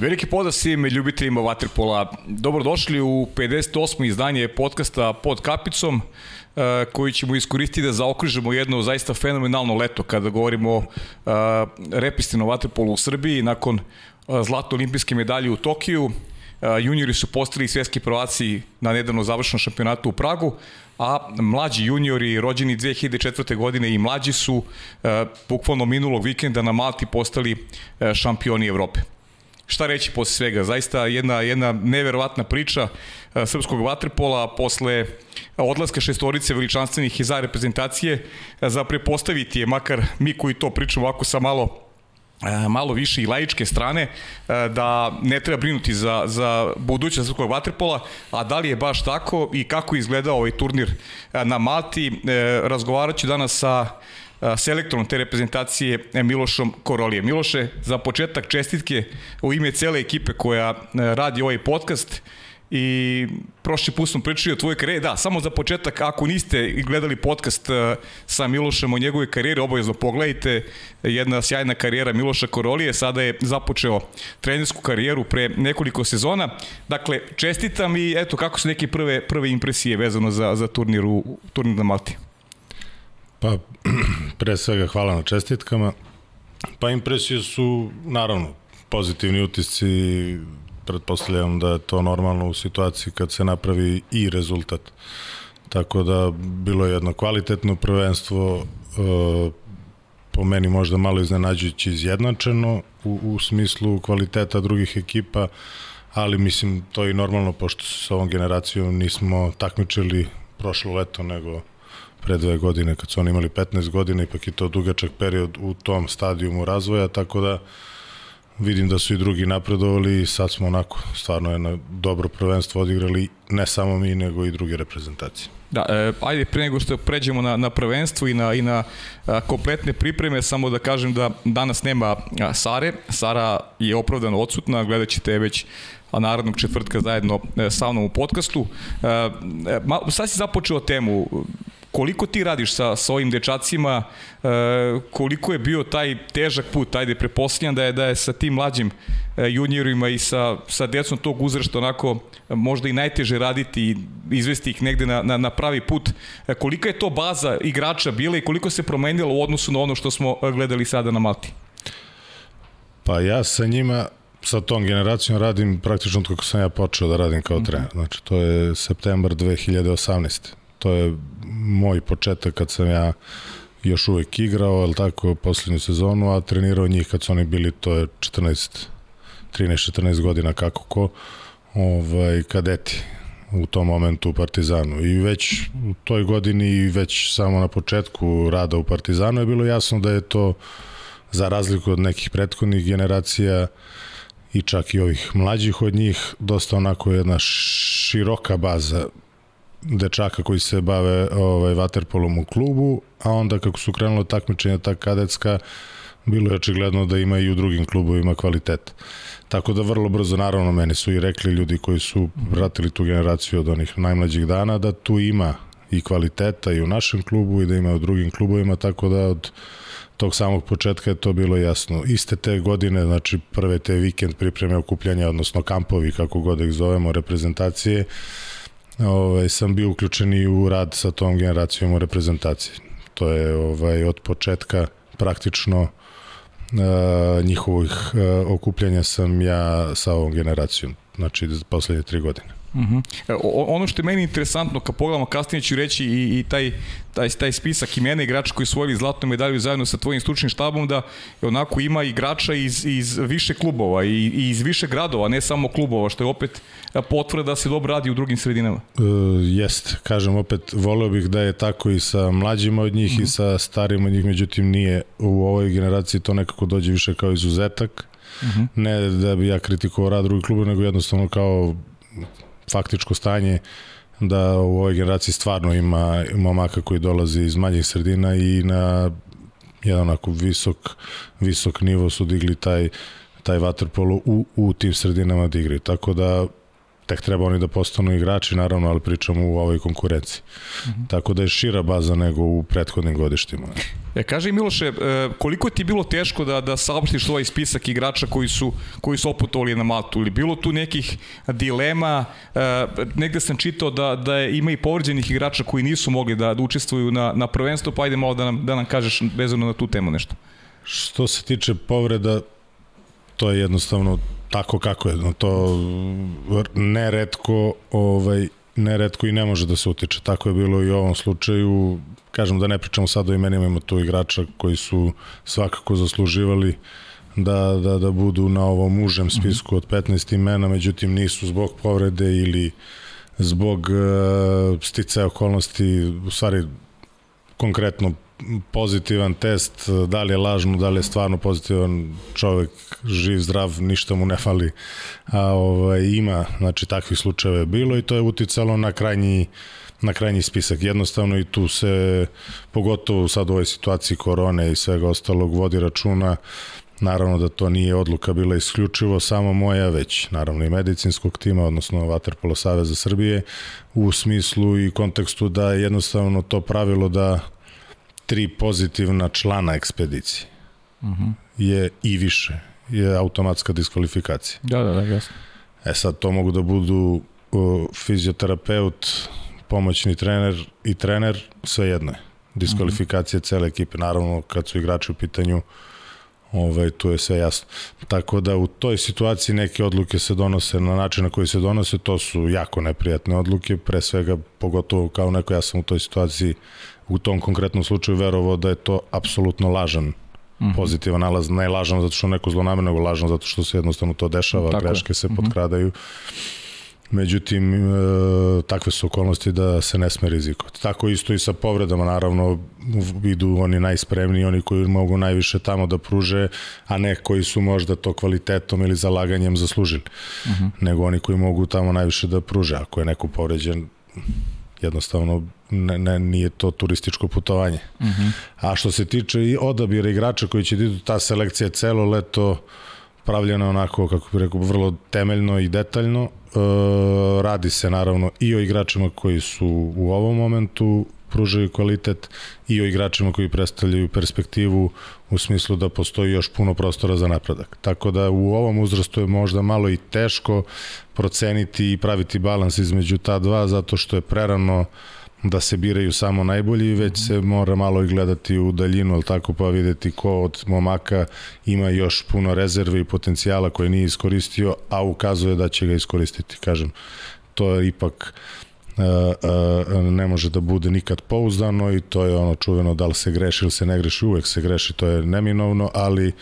Veliki pozdrav svim ljubiteljima Waterpola. Dobrodošli u 58. izdanje podcasta pod kapicom e, koji ćemo iskoristiti da zaokružimo jedno zaista fenomenalno leto kada govorimo o e, repistinu Waterpolu u Srbiji nakon e, zlatno olimpijske medalje u Tokiju. Juniori su postali svetski prvaci na nedavno završenom šampionatu u Pragu, a mlađi juniori rođeni 2004. godine i mlađi su bukvalno minulog vikenda na Malti postali šampioni Evrope šta reći posle svega, zaista jedna, jedna neverovatna priča uh, srpskog vaterpola posle odlaska šestorice veličanstvenih za reprezentacije uh, za prepostaviti je, makar mi koji to pričamo ovako sa malo uh, malo više i laičke strane da ne treba brinuti za, za budućnost srpskog vaterpola, a da li je baš tako i kako izgleda ovaj turnir na Malti, razgovarat ću danas sa selektorom te reprezentacije e, Milošom Korolije. Miloše, za početak čestitke u ime cele ekipe koja e, radi ovaj podcast i prošli put smo pričali o tvojoj karijeri. Da, samo za početak, ako niste gledali podcast e, sa Milošem o njegove karijeri, obavezno pogledajte. Jedna sjajna karijera Miloša Korolije, sada je započeo trenersku karijeru pre nekoliko sezona. Dakle, čestitam i eto, kako su neke prve, prve impresije vezano za, za turnir, u, turnir na Malti? Pa, pre svega hvala na čestitkama. Pa impresije su, naravno, pozitivni utisci, pretpostavljam da je to normalno u situaciji kad se napravi i rezultat. Tako da bilo je jedno kvalitetno prvenstvo, e, po meni možda malo iznenađujući izjednačeno u, u smislu kvaliteta drugih ekipa, ali mislim to je i normalno pošto se s ovom generacijom nismo takmičili prošlo leto nego pre dve godine kad su oni imali 15 godina, ipak je to dugačak period u tom stadijumu razvoja, tako da vidim da su i drugi napredovali i sad smo onako stvarno jedno dobro prvenstvo odigrali ne samo mi nego i druge reprezentacije. Da, e, ajde pre nego što pređemo na, na prvenstvo i na, i na a, kompletne pripreme, samo da kažem da danas nema a, Sare. Sara je opravdano odsutna, gledat ćete već a narodnog četvrtka zajedno e, sa mnom u podcastu. E, e, ma, sad si započeo temu koliko ti radiš sa, sa ovim dečacima, e, koliko je bio taj težak put, ajde preposljam da je, da je sa tim mlađim e, juniorima i sa, sa decom tog uzrašta onako možda i najteže raditi i izvesti ih negde na, na, na pravi put. E, kolika je to baza igrača bila i koliko se promenilo u odnosu na ono što smo gledali sada na Malti? Pa ja sa njima sa tom generacijom radim praktično kako sam ja počeo da radim kao trener. Znači, to je septembar 2018 to je moj početak kad sam ja još uvek igrao, ali tako, poslednju sezonu, a trenirao njih kad su oni bili, to je 14, 13-14 godina kako ko, ovaj, kadeti u tom momentu u Partizanu. I već u toj godini i već samo na početku rada u Partizanu je bilo jasno da je to za razliku od nekih prethodnih generacija i čak i ovih mlađih od njih, dosta onako jedna široka baza dečaka koji se bave ovaj, vaterpolom u klubu, a onda kako su krenula takmičenja ta kadetska, bilo je očigledno da ima i u drugim klubovima kvalitet. Tako da vrlo brzo, naravno, meni su i rekli ljudi koji su vratili tu generaciju od onih najmlađih dana, da tu ima i kvaliteta i u našem klubu i da ima u drugim klubovima, tako da od tog samog početka je to bilo jasno. Iste te godine, znači prve te vikend pripreme okupljanja, odnosno kampovi, kako god ih zovemo, reprezentacije, ovaj, sam bio uključen i u rad sa tom generacijom u reprezentaciji. To je ovaj, od početka praktično uh, njihovih uh, okupljanja sam ja sa ovom generacijom, znači poslednje tri godine. Uh mhm. -huh. ono što je meni interesantno, kad pogledamo kasnije ću reći i, i taj, taj, taj spisak imena igrača koji su osvojili zlatnu medalju zajedno sa tvojim stručnim štabom, da onako ima igrača iz, iz više klubova i, i iz više gradova, ne samo klubova, što je opet potvrda da se dobro radi u drugim sredinama. Uh, jest, kažem opet, voleo bih da je tako i sa mlađima od njih uh -huh. i mhm. sa starijima od njih, međutim nije u ovoj generaciji to nekako dođe više kao izuzetak. Uh mhm. -huh. Ne da bi ja kritikovao rad drugih kluba, nego jednostavno kao faktičko stanje da u ovoj generaciji stvarno ima momaka koji dolaze iz manjih sredina i na jedan onako visok, visok nivo su digli taj, taj vaterpolo u, u tim sredinama da igraju. Tako da tek treba oni da postanu igrači, naravno, ali pričamo u ovoj konkurenciji. Mm -hmm. Tako da je šira baza nego u prethodnim godištima. E, kaže Miloše, e, koliko ti je bilo teško da, da saopštiš ovaj spisak igrača koji su, koji su oputovali na Maltu? Ili bilo tu nekih dilema? E, negde sam čitao da, da je, ima i povređenih igrača koji nisu mogli da, da učestvuju na, na prvenstvu, pa ajde malo da nam, da nam kažeš vezano na tu temu nešto. Što se tiče povreda, to je jednostavno tako kako je. No, to neretko ovaj, neretko i ne može da se utiče. Tako je bilo i u ovom slučaju. Kažem da ne pričamo sad o imenima, ima tu igrača koji su svakako zasluživali da, da, da budu na ovom užem spisku od 15 imena, međutim nisu zbog povrede ili zbog uh, sticaja okolnosti, u stvari konkretno pozitivan test, da li je lažno, da li je stvarno pozitivan čovek, živ, zdrav, ništa mu ne fali, a ovaj, ima, znači takvih slučajeva je bilo i to je uticalo na krajnji na krajnji spisak. Jednostavno i tu se, pogotovo sad u ovoj situaciji korone i svega ostalog, vodi računa Naravno da to nije odluka bila isključivo samo moja, već naravno i medicinskog tima, odnosno Waterpolo Saveza Srbije, u smislu i kontekstu da jednostavno to pravilo da tri pozitivna člana ekspedicije uh mhm. -huh. je i više, je automatska diskvalifikacija. Da, da, da, jasno. E sad to mogu da budu uh, fizioterapeut, pomoćni trener i trener, sve jedno je. Diskvalifikacija uh -huh. cele ekipe, naravno kad su igrači u pitanju ovaj, tu je sve jasno. Tako da u toj situaciji neke odluke se donose na način na koji se donose, to su jako neprijatne odluke, pre svega pogotovo kao neko ja sam u toj situaciji u tom konkretnom slučaju verovao da je to apsolutno lažan mm -hmm. pozitivan nalaz, ne lažan zato što neko zlonamerno, nego lažan zato što se jednostavno to dešava, Tako greške je. se mm -hmm. potkradaju. Međutim, e, takve su okolnosti da se ne sme rizikovati. Tako isto i sa povredama, naravno, idu oni najspremniji, oni koji mogu najviše tamo da pruže, a ne koji su možda to kvalitetom ili zalaganjem zaslužili, uh mhm. -huh. nego oni koji mogu tamo najviše da pruže. Ako je neko povređen, jednostavno ne, ne, nije to turističko putovanje. Uh mhm. -huh. A što se tiče i odabira igrača koji će idu, ta selekcija celo leto pravljena onako, kako bih rekao, vrlo temeljno i detaljno. E, radi se naravno i o igračima koji su u ovom momentu pružaju kvalitet i o igračima koji predstavljaju perspektivu u smislu da postoji još puno prostora za napredak. Tako da u ovom uzrastu je možda malo i teško proceniti i praviti balans između ta dva zato što je prerano da se biraju samo najbolji, već se mora malo i gledati u daljinu, ali tako pa videti ko od momaka ima još puno rezerve i potencijala koje nije iskoristio, a ukazuje da će ga iskoristiti, kažem. To je ipak ne može da bude nikad pouzdano i to je ono čuveno da li se greši ili se ne greši, uvek se greši, to je neminovno, ali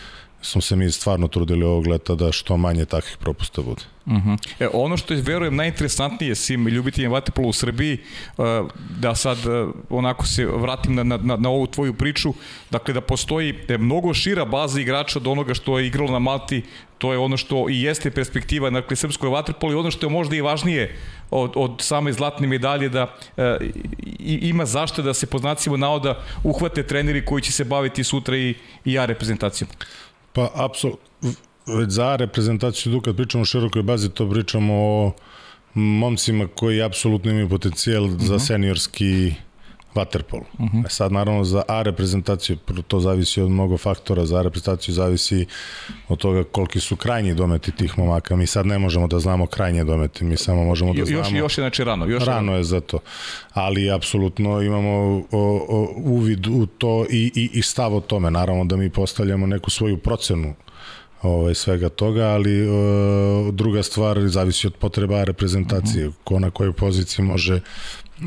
smo se mi stvarno trudili ovog leta da što manje takvih propusta bude. Uh mhm. -huh. e, ono što je, verujem, najinteresantnije svim ljubiteljima vaterpola u Srbiji, uh, da sad uh, onako se vratim na, na, na ovu tvoju priču, dakle da postoji da mnogo šira baza igrača od onoga što je igralo na Malti, to je ono što i jeste perspektiva dakle, srpskoj vaterpolu i ono što je možda i važnije od, od same zlatne medalje da i, ima zašto da se po znacima navoda uhvate treneri koji će se baviti sutra i, i ja reprezentacijom. Pa, apsolutno, već za reprezentaciju tu kad pričamo o širokoj bazi, to pričamo o momcima koji apsolutno imaju potencijal uh -huh. za mhm. seniorski vaterpol. Uh. -huh. E sad naravno za A reprezentaciju to zavisi od mnogo faktora, za A reprezentaciju zavisi od toga koliki su krajnji dometi tih momaka. Mi sad ne možemo da znamo krajnje dometi, mi samo možemo da znamo. Još još je znači rano, još rano, je za to. Ali apsolutno imamo o, o, uvid u to i, i, i stav o tome. Naravno da mi postavljamo neku svoju procenu ovaj, svega toga, ali e, druga stvar zavisi od potreba reprezentacije. -huh. ko na kojoj poziciji može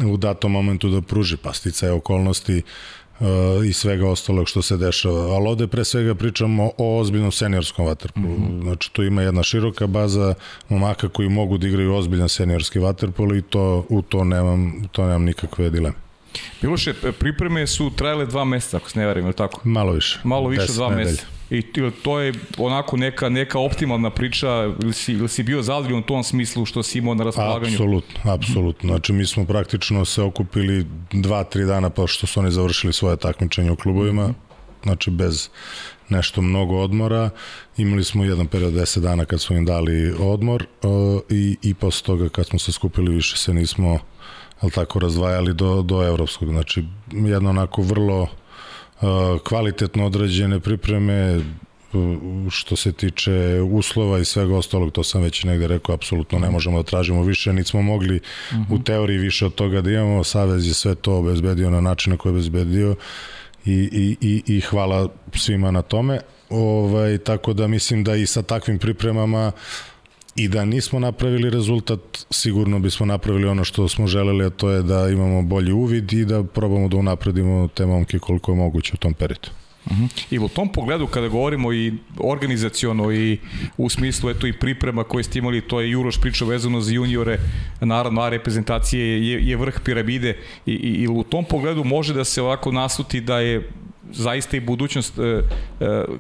u datom momentu da pruži pastice okolnosti uh, i svega ostalog što se dešava. Ali ovde pre svega pričamo o ozbiljnom seniorskom vaterpolu. Mm -hmm. Znači tu ima jedna široka baza momaka koji mogu da igraju ozbiljan seniorski vaterpol i to, u to nemam, to nemam nikakve dileme. Miloše, pripreme su trajale dva meseca, ako se ne varim, ili tako? Malo više. Malo više od dva meseca. I to je onako neka, neka optimalna priča, ili si, ili si bio zadovoljan u tom smislu što si imao na raspolaganju? Apsolutno, apsolutno. Znači mi smo praktično se okupili dva, tri dana pa što su oni završili svoje takmičenje u klubovima znači bez nešto mnogo odmora. Imali smo jedan period 10 dana kad smo im dali odmor uh, i, i posle toga kad smo se skupili više se nismo ali tako razdvajali do, do evropskog. Znači, jedno onako vrlo uh, kvalitetno određene pripreme, što se tiče uslova i svega ostalog, to sam već negde rekao, apsolutno ne možemo da tražimo više, niti smo mogli uh -huh. u teoriji više od toga da imamo, Savez je sve to obezbedio na način na koji je obezbedio i, i, i, i hvala svima na tome. Ovaj, tako da mislim da i sa takvim pripremama i da nismo napravili rezultat, sigurno bismo napravili ono što smo želeli, a to je da imamo bolji uvid i da probamo da unapredimo te momke koliko je moguće u tom periodu. Uh -huh. I u tom pogledu kada govorimo i organizaciono i u smislu eto i priprema koje ste imali, to je Juroš priča vezano za juniore, naravno a reprezentacije je, je vrh piramide i, i, i u tom pogledu može da se ovako nasuti da je zaista i budućnost e, e,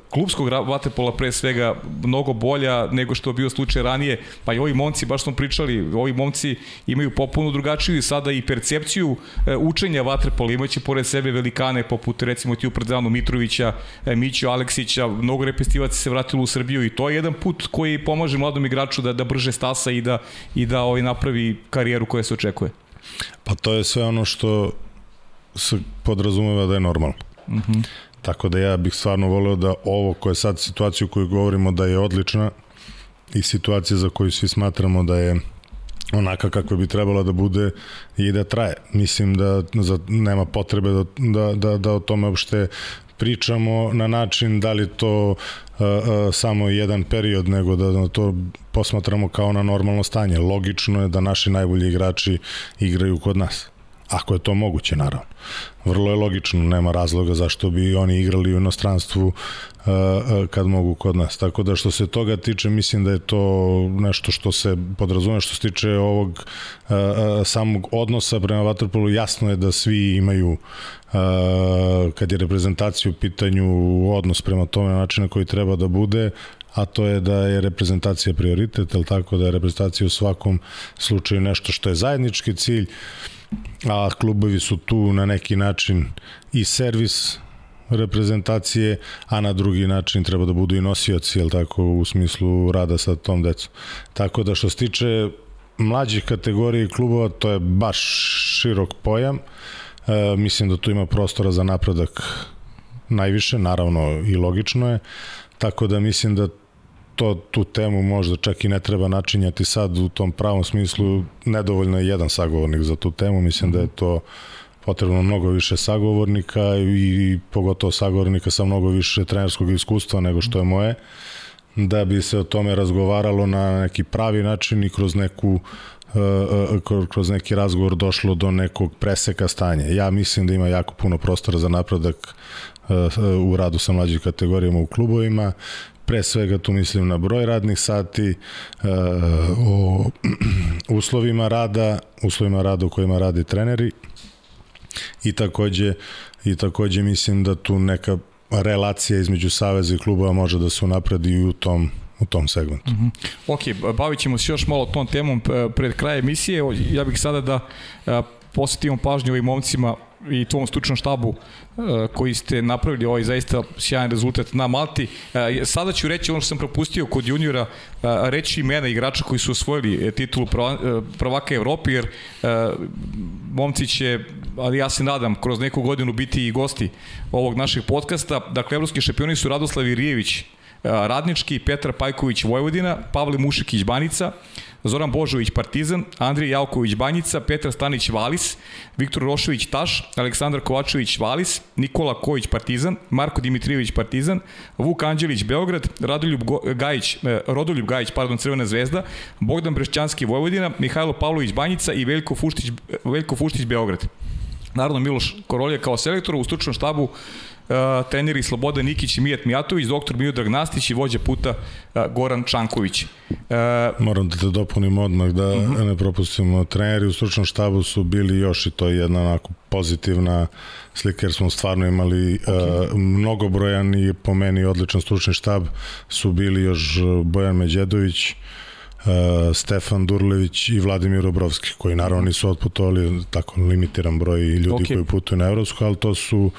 klubskog vaterpola pre svega mnogo bolja nego što je bio slučaj ranije, pa i ovi momci, baš smo pričali, ovi momci imaju popuno drugačiju i sada i percepciju e, učenja vaterpola, imaće pored sebe velikane poput recimo ti upredzelano Mitrovića, e, Miću Aleksića, mnogo repestivaca se vratilo u Srbiju i to je jedan put koji pomaže mladom igraču da, da brže stasa i da, i da ovaj napravi karijeru koja se očekuje. Pa to je sve ono što se podrazumeva da je normalno. Mm -hmm. Tako da ja bih stvarno voleo da ovo koje sad situaciju koju govorimo da je odlična i situacija za koju svi smatramo da je onaka kakva bi trebala da bude i da traje. Mislim da za, nema potrebe da, da, da, da o tome uopšte pričamo na način da li to uh, uh, samo jedan period, nego da to posmatramo kao na normalno stanje. Logično je da naši najbolji igrači igraju kod nas. Ako je to moguće, naravno. Vrlo je logično, nema razloga zašto bi oni igrali u inostranstvu uh, uh, kad mogu kod nas. Tako da što se toga tiče, mislim da je to nešto što se podrazume, što se tiče ovog uh, samog odnosa prema Vatrpolu, jasno je da svi imaju kad je reprezentacija u pitanju odnos prema tome na način na koji treba da bude, a to je da je reprezentacija prioritet, ali tako? Da je reprezentacija u svakom slučaju nešto što je zajednički cilj, a klubovi su tu na neki način i servis reprezentacije, a na drugi način treba da budu i nosioci, jel tako, u smislu rada sa tom decom. Tako da što se tiče mlađih kategorija klubova, to je baš širok pojam. E, mislim da tu ima prostora za napredak najviše, naravno i logično je, tako da mislim da to, tu temu možda čak i ne treba načinjati sad u tom pravom smislu, nedovoljno je jedan sagovornik za tu temu, mislim da je to potrebno mnogo više sagovornika i, i pogotovo sagovornika sa mnogo više trenerskog iskustva nego što je moje, da bi se o tome razgovaralo na neki pravi način i kroz neku uh, uh, kroz neki razgovor došlo do nekog preseka stanja. Ja mislim da ima jako puno prostora za napredak uh, u radu sa mlađim kategorijama u klubovima pre svega tu mislim na broj radnih sati, e, o uslovima rada, uslovima rada u kojima radi treneri i takođe, i takođe mislim da tu neka relacija između Saveza i klubova može da se unapredi u tom u tom segmentu. Mm -hmm. Ok, bavit ćemo se još malo tom temom pred kraj emisije. Ja bih sada da posvetimo pažnju ovim momcima i tvom stručnom štabu e, koji ste napravili ovaj zaista sjajan rezultat na Malti. E, sada ću reći ono što sam propustio kod juniora, e, reći imena igrača koji su osvojili titulu prvaka Evropi, jer momci će, ali ja se nadam, kroz neku godinu biti i gosti ovog našeg podcasta. Dakle, evropski šampioni su Radoslav Irijević, Radnički, Petar Pajković Vojvodina, Pavle Mušikić Banica, Zoran Božović Partizan, Andrij Javković Banjica, Petar Stanić Valis, Viktor Rošević Taš, Aleksandar Kovačević Valis, Nikola Kojić Partizan, Marko Dimitrijević Partizan, Vuk Anđelić Beograd, Radoljub Gajić, eh, Rodoljub Gajić, pardon, Crvena zvezda, Bogdan Brešćanski Vojvodina, Mihajlo Pavlović Banjica i Veljko Fuštić, Veljko Fuštić Beograd. Naravno, Miloš Korolje kao selektor u stručnom štabu uh, treneri Slobodan Nikić i Mijat Mijatović, doktor Miodrag Nastić i vođa puta uh, Goran Čanković. Uh, Moram da te dopunim odmah da uh mhm. -huh. ne propustimo. Treneri u stručnom štabu su bili još i to je jedna onako pozitivna slika jer smo stvarno imali okay. uh, mnogobrojan i po meni odličan stručni štab su bili još Bojan Međedović, Stefan Durlević i Vladimir Obrovski, koji naravno nisu otputovali tako limitiran broj ljudi okay. koji putuju na Evropsku, ali to su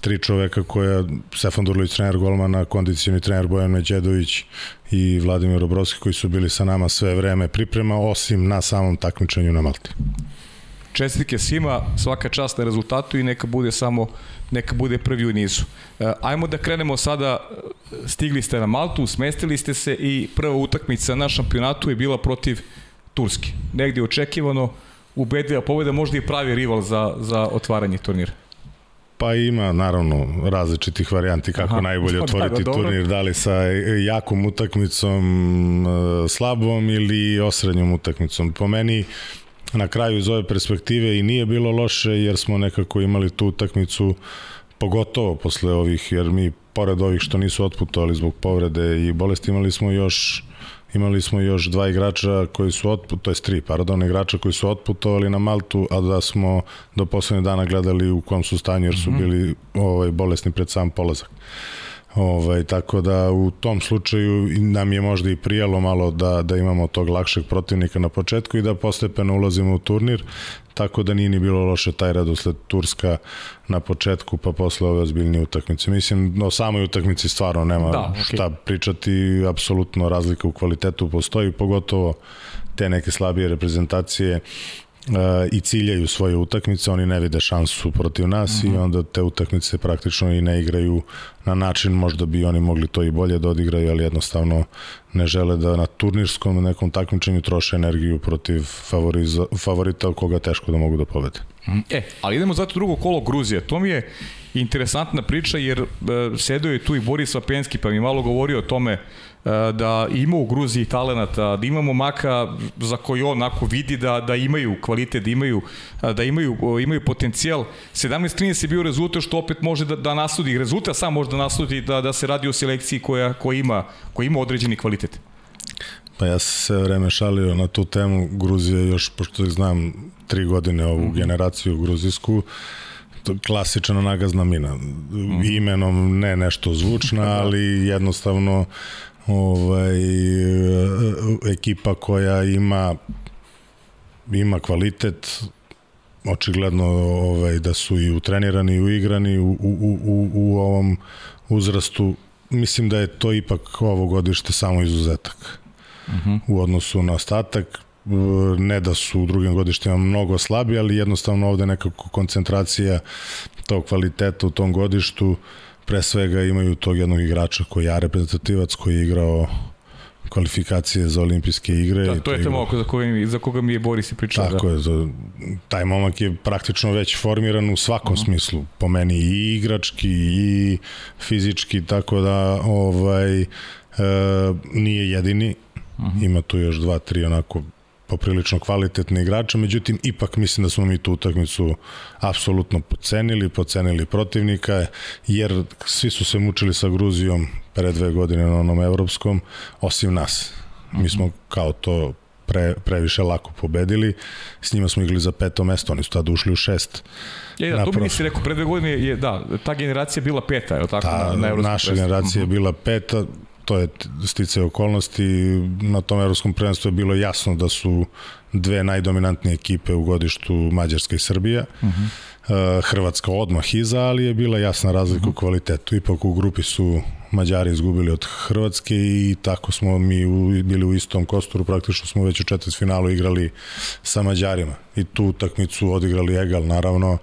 tri čoveka koja, Stefan Durlević, trener golmana, kondicioni trener Bojan Međedović i Vladimir Obrovski koji su bili sa nama sve vreme priprema, osim na samom takmičenju na Malti čestitke svima, svaka čast na rezultatu i neka bude samo neka bude prvi u nizu. E, ajmo da krenemo sada, stigli ste na Maltu, smestili ste se i prva utakmica na šampionatu je bila protiv Turske. Negde očekivano, ubedljiva pobeda, možda i pravi rival za, za otvaranje turnira. Pa ima naravno različitih varijanti kako Aha, najbolje otvoriti da, da, turnir, da li sa jakom utakmicom, e, slabom ili osrednjom utakmicom. Po meni na kraju iz ove perspektive i nije bilo loše jer smo nekako imali tu utakmicu pogotovo posle ovih, jer mi pored ovih što nisu otputovali zbog povrede i bolesti imali smo još imali smo još dva igrača koji su otput, to je tri, pardon, igrača koji su otputovali na Maltu, a da smo do poslednje dana gledali u kom su stanju jer su mhm. bili ovaj, bolesni pred sam polazak. Ovaj, tako da u tom slučaju nam je možda i prijalo malo da, da imamo tog lakšeg protivnika na početku i da postepeno ulazimo u turnir, tako da nije ni bilo loše taj redosled Turska na početku pa posle ove ozbiljnije utakmice. Mislim, o samoj utakmici stvarno nema da, okay. šta pričati, apsolutno razlika u kvalitetu postoji, pogotovo te neke slabije reprezentacije i ciljaju svoje utakmice, oni ne vide šansu protiv nas uh -huh. i mhm. onda te utakmice praktično i ne igraju na način, možda bi oni mogli to i bolje da odigraju, ali jednostavno ne žele da na turnirskom nekom takmičenju troše energiju protiv favoriza, favorita koga teško da mogu da pobede. Mhm. E, ali idemo zato drugo kolo Gruzije. To mi je interesantna priča jer e, sedeo je tu i Boris Vapenski pa mi malo govorio o tome e, da ima u Gruziji talenata, da imamo maka za koji on onako vidi da, da imaju kvalitet, da imaju, da imaju, imaju potencijal. 17-13 je bio rezultat što opet može da, da nasludi, rezultat sam može da nasludi da, da se radi o selekciji koja, koja, ima, koja ima određeni kvalitet. Pa ja sam sve vreme šalio na tu temu Gruzije još, pošto znam tri godine ovu mm -hmm. generaciju gruzijsku, klasična nagazna mina. Mm. Imenom ne nešto zvučna, da. ali jednostavno ovaj, ekipa koja ima ima kvalitet očigledno ovaj, da su i utrenirani i uigrani u, u, u, u ovom uzrastu mislim da je to ipak ovo godište samo izuzetak uh mhm. -huh. u odnosu na ostatak ne da su u drugim godištima mnogo slabi, ali jednostavno ovde nekako koncentracija tog kvaliteta u tom godištu, pre svega imaju tog jednog igrača koji je reprezentativac, koji je igrao kvalifikacije za olimpijske igre. Da, to je te momak za koga, mi, za koga mi je Boris i pričao. Tako da. je, za, taj momak je praktično već formiran u svakom uh mhm. -huh. smislu, po meni i igrački i fizički, tako da ovaj, e, nije jedini, uh mhm. -huh. ima tu još dva, tri onako poprilično kvalitetni igrača, međutim ipak mislim da smo mi tu utakmicu apsolutno pocenili, pocenili protivnika, jer svi su se mučili sa Gruzijom pre dve godine na onom evropskom, osim nas. Mi smo kao to pre, previše lako pobedili, s njima smo igli za peto mesto, oni su tada ušli u šest. Je, da, to mi nisi rekao, pre dve godine je, da, ta generacija bila peta, je li tako? Ta, na, na naša generacija je mhm. bila peta, to je stice okolnosti. Na tom evropskom prvenstvu je bilo jasno da su dve najdominantnije ekipe u godištu Mađarska i Srbija. Uh mhm. -huh. Hrvatska odmah iza, ali je bila jasna razlika uh -huh. u mhm. kvalitetu. Ipak u grupi su Mađari izgubili od Hrvatske i tako smo mi u, bili u istom kosturu, praktično smo već u četvrt finalu igrali sa Mađarima i tu utakmicu odigrali egal, naravno. Uh,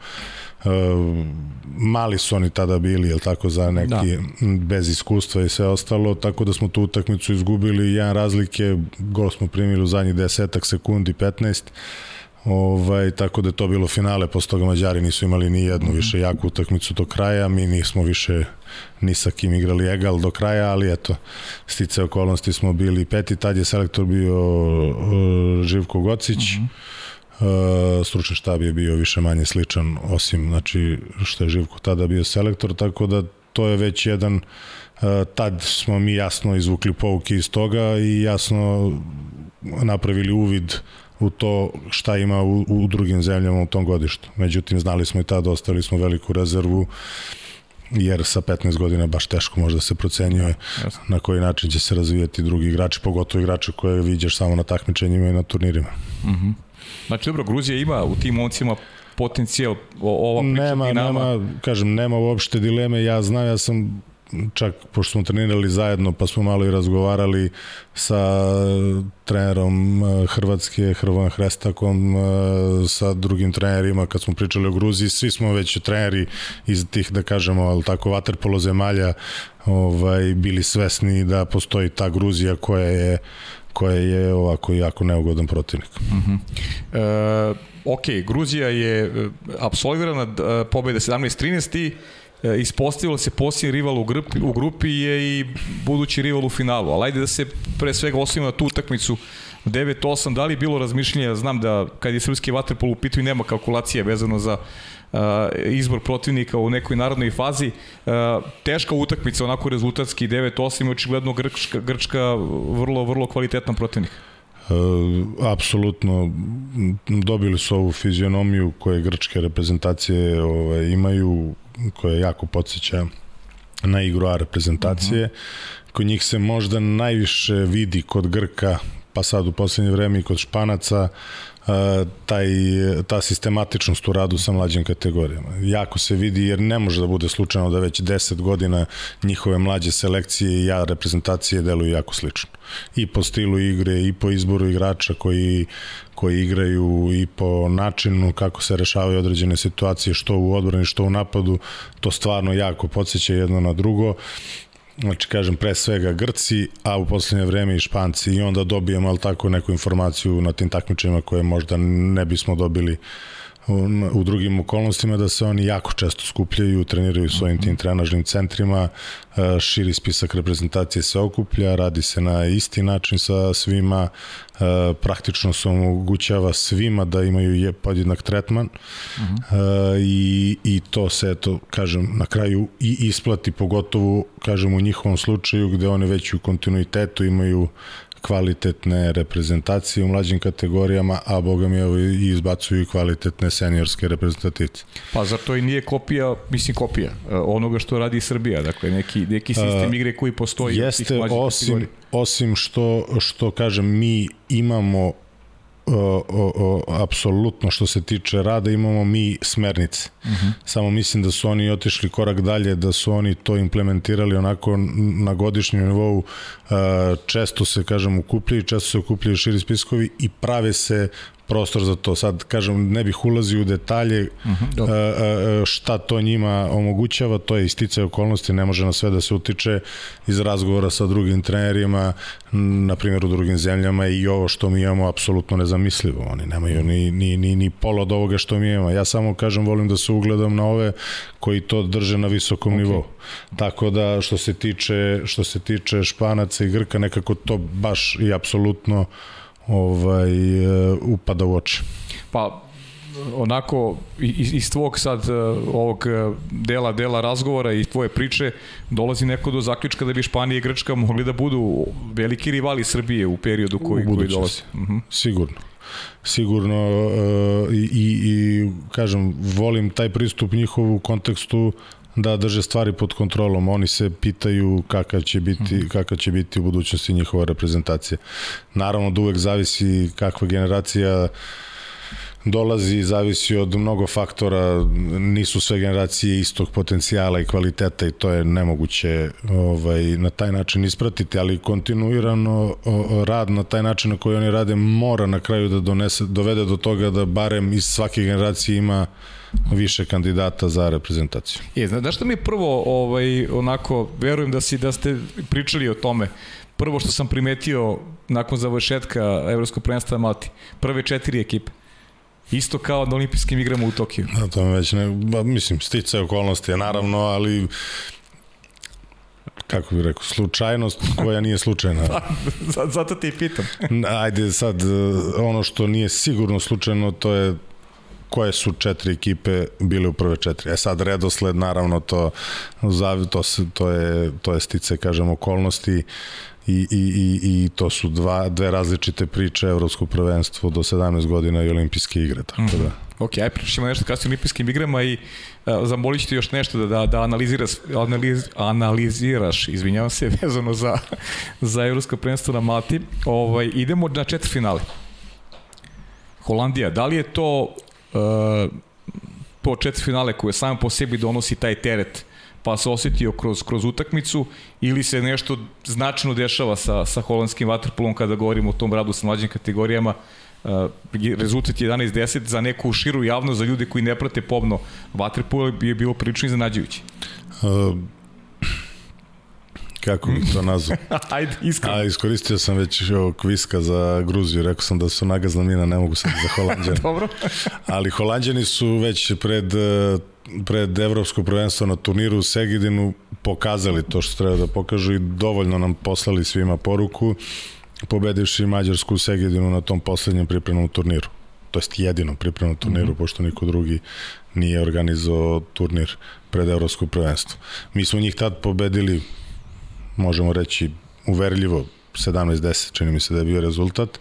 mali su oni tada bili, jel tako, za neki da. bez iskustva i sve ostalo, tako da smo tu utakmicu izgubili jedan razlike, gol smo primili u zadnjih desetak sekundi, 15, Ovaj, tako da je to bilo finale, posle toga Mađari nisu imali ni jednu mm -hmm. više jaku utakmicu do kraja, mi nismo više ni sa kim igrali egal do kraja, ali eto, stice okolnosti smo bili peti, tad je selektor bio uh, Živko Gocić, mm -hmm stručni štab je bio više manje sličan osim znači što je Živko tada bio selektor tako da to je već jedan uh, tad smo mi jasno izvukli pouke iz toga i jasno napravili uvid u to šta ima u, u drugim zemljama u tom godištu. Međutim, znali smo i tada, ostavili smo veliku rezervu jer sa 15 godina baš teško možda se procenjuje Jasne. na koji način će se razvijati drugi igrači, pogotovo igrači koje viđaš samo na takmičenjima i na turnirima. Mhm. Uh -huh. Znači, dobro, Gruzija ima u tim momcima potencijal ova priča nema, Dinama. Nema, kažem, nema uopšte dileme, ja znam, ja sam čak pošto smo trenirali zajedno pa smo malo i razgovarali sa trenerom eh, Hrvatske Hrvojem Hrestakom eh, sa drugim trenerima kad smo pričali o Gruziji svi smo već treneri iz tih da kažemo al tako vaterpolo zemalja ovaj bili svesni da postoji ta Gruzija koja je koja je ovako jako neugodan protivnik. Uh -huh. e, ok, Gruzija je apsolvirana pobeda 17-13 i E, ispostavilo se posljednji rival u grupi, u grupi je i budući rival u finalu, ali ajde da se pre svega ostavimo na tu utakmicu 9-8, da li je bilo razmišljenja, znam da kad je srpski vaterpol u pitanju nema kalkulacije vezano za izbor protivnika u nekoj narodnoj fazi. Teška utakmica, onako rezultatski 9-8 očigledno Grčka, Grčka vrlo, vrlo kvalitetan protivnik. E, apsolutno dobili su ovu fizionomiju koje grčke reprezentacije ovaj, imaju koja jako podsjeća na igru A reprezentacije. Uh -huh. Kod njih se možda najviše vidi kod Grka, pa sad u poslednje vreme i kod Španaca, taj, ta sistematičnost u radu sa mlađim kategorijama. Jako se vidi jer ne može da bude slučajno da već 10 godina njihove mlađe selekcije i ja reprezentacije deluju jako slično. I po stilu igre, i po izboru igrača koji, koji igraju i po načinu kako se rešavaju određene situacije, što u odbrani, što u napadu, to stvarno jako podsjeća jedno na drugo znači kažem pre svega Grci, a u poslednje vreme i Španci. I onda dobijemo al tako neku informaciju na tim takmičenjima koje možda ne bismo dobili u, drugim okolnostima da se oni jako često skupljaju, treniraju svojim tim trenažnim centrima, e, širi spisak reprezentacije se okuplja, radi se na isti način sa svima, e, praktično se omogućava svima da imaju podjednak tretman uh mhm. -huh. E, i, i to se, eto, kažem, na kraju i isplati, pogotovo, kažem, u njihovom slučaju gde oni već u kontinuitetu imaju kvalitetne reprezentacije u mlađim kategorijama, a boga mi evo i izbacuju i kvalitetne seniorske reprezentativce. Pa zar to i nije kopija, mislim kopija, e, onoga što radi Srbija, dakle neki, neki sistem igre koji postoji Jeste, osim, kategorija. osim što, što kažem, mi imamo o, o, apsolutno što se tiče rada imamo mi smernice. Uh mhm. -huh. Samo mislim da su oni otišli korak dalje, da su oni to implementirali onako na godišnjem nivou. Često se, kažem, ukupljaju, često se ukupljaju širi spiskovi i prave se prostor za to. Sad, kažem, ne bih ulazio u detalje uh mhm, -huh, šta to njima omogućava, to je isticaj okolnosti, ne može na sve da se utiče iz razgovora sa drugim trenerima, na primjer u drugim zemljama i ovo što mi imamo apsolutno nezamislivo. Oni nemaju ni, ni, ni, ni pol od ovoga što mi imamo. Ja samo, kažem, volim da se ugledam na ove koji to drže na visokom okay. nivou. Tako da, što se tiče, što se tiče Španaca i Grka, nekako to baš i apsolutno uh, ovaj, e, upada u oči. Pa, onako iz, iz tvog sad e, ovog e, dela dela razgovora i tvoje priče dolazi neko do zaključka da bi Španija i Grčka mogli da budu veliki rivali Srbije u periodu koji, koji dolazi. Uh mhm. -huh. Sigurno sigurno uh, i, i kažem volim taj pristup njihov u kontekstu da drže stvari pod kontrolom. Oni se pitaju kakav će biti, mm. kakav će biti u budućnosti njihova reprezentacija. Naravno da uvek zavisi kakva generacija dolazi, zavisi od mnogo faktora, nisu sve generacije istog potencijala i kvaliteta i to je nemoguće ovaj, na taj način ispratiti, ali kontinuirano rad na taj način na koji oni rade mora na kraju da donese, dovede do toga da barem iz svake generacije ima više kandidata za reprezentaciju. Je, znaš što mi prvo ovaj, onako, verujem da, si, da ste pričali o tome, prvo što sam primetio nakon završetka Evropskog prvenstva Malti, prve četiri ekipe, Isto kao na olimpijskim igrama u Tokiju. Da, to već ne, ba, mislim, stice okolnosti je naravno, ali kako bih rekao, slučajnost koja nije slučajna. Pa, zato ti pitam. Ajde sad, ono što nije sigurno slučajno, to je koje su četiri ekipe bile u prve četiri. E sad redosled naravno to to se to je to je stice kažem okolnosti i, i, i, i to su dva, dve različite priče evropsko prvenstvo do 17 godina i olimpijske igre tako mm da Ok, aj pričamo nešto kasnije olimpijskim igrama i uh, zamolit ću ti još nešto da, da, da analiziraš, analiz, analiziraš, izvinjavam se, vezano za, za evropsko prvenstvo na Malti. Ovaj, idemo na četiri finale. Holandija, da li je to uh, po četiri finale koje samo po sebi donosi taj teret pa se osetio kroz, kroz utakmicu ili se nešto značajno dešava sa, sa holandskim vaterpolom kada govorimo o tom radu sa mlađim kategorijama uh, rezultat 11-10 za neku širu javnost, za ljude koji ne prate pomno vaterpolo je bilo prilično iznenađujuće. Uh, kako bih to nazvao? Ajde, iskreno. A, iskoristio sam već ovog kviska za Gruziju, rekao sam da su nagazna mina, ne mogu sad za Holandjani. Dobro. Ali Holandjani su već pred pred evropsko prvenstvo na turniru u Segedinu pokazali to što treba da pokažu i dovoljno nam poslali svima poruku pobedivši Mađarsku u Segedinu na tom poslednjem pripremnom turniru to jest jedinom pripremnom turniru, mm -hmm. pošto niko drugi nije organizovao turnir pred evropsko prvenstvo. Mi smo njih tad pobedili možemo reći, uverljivo 17-10, čini mi se da je bio rezultat,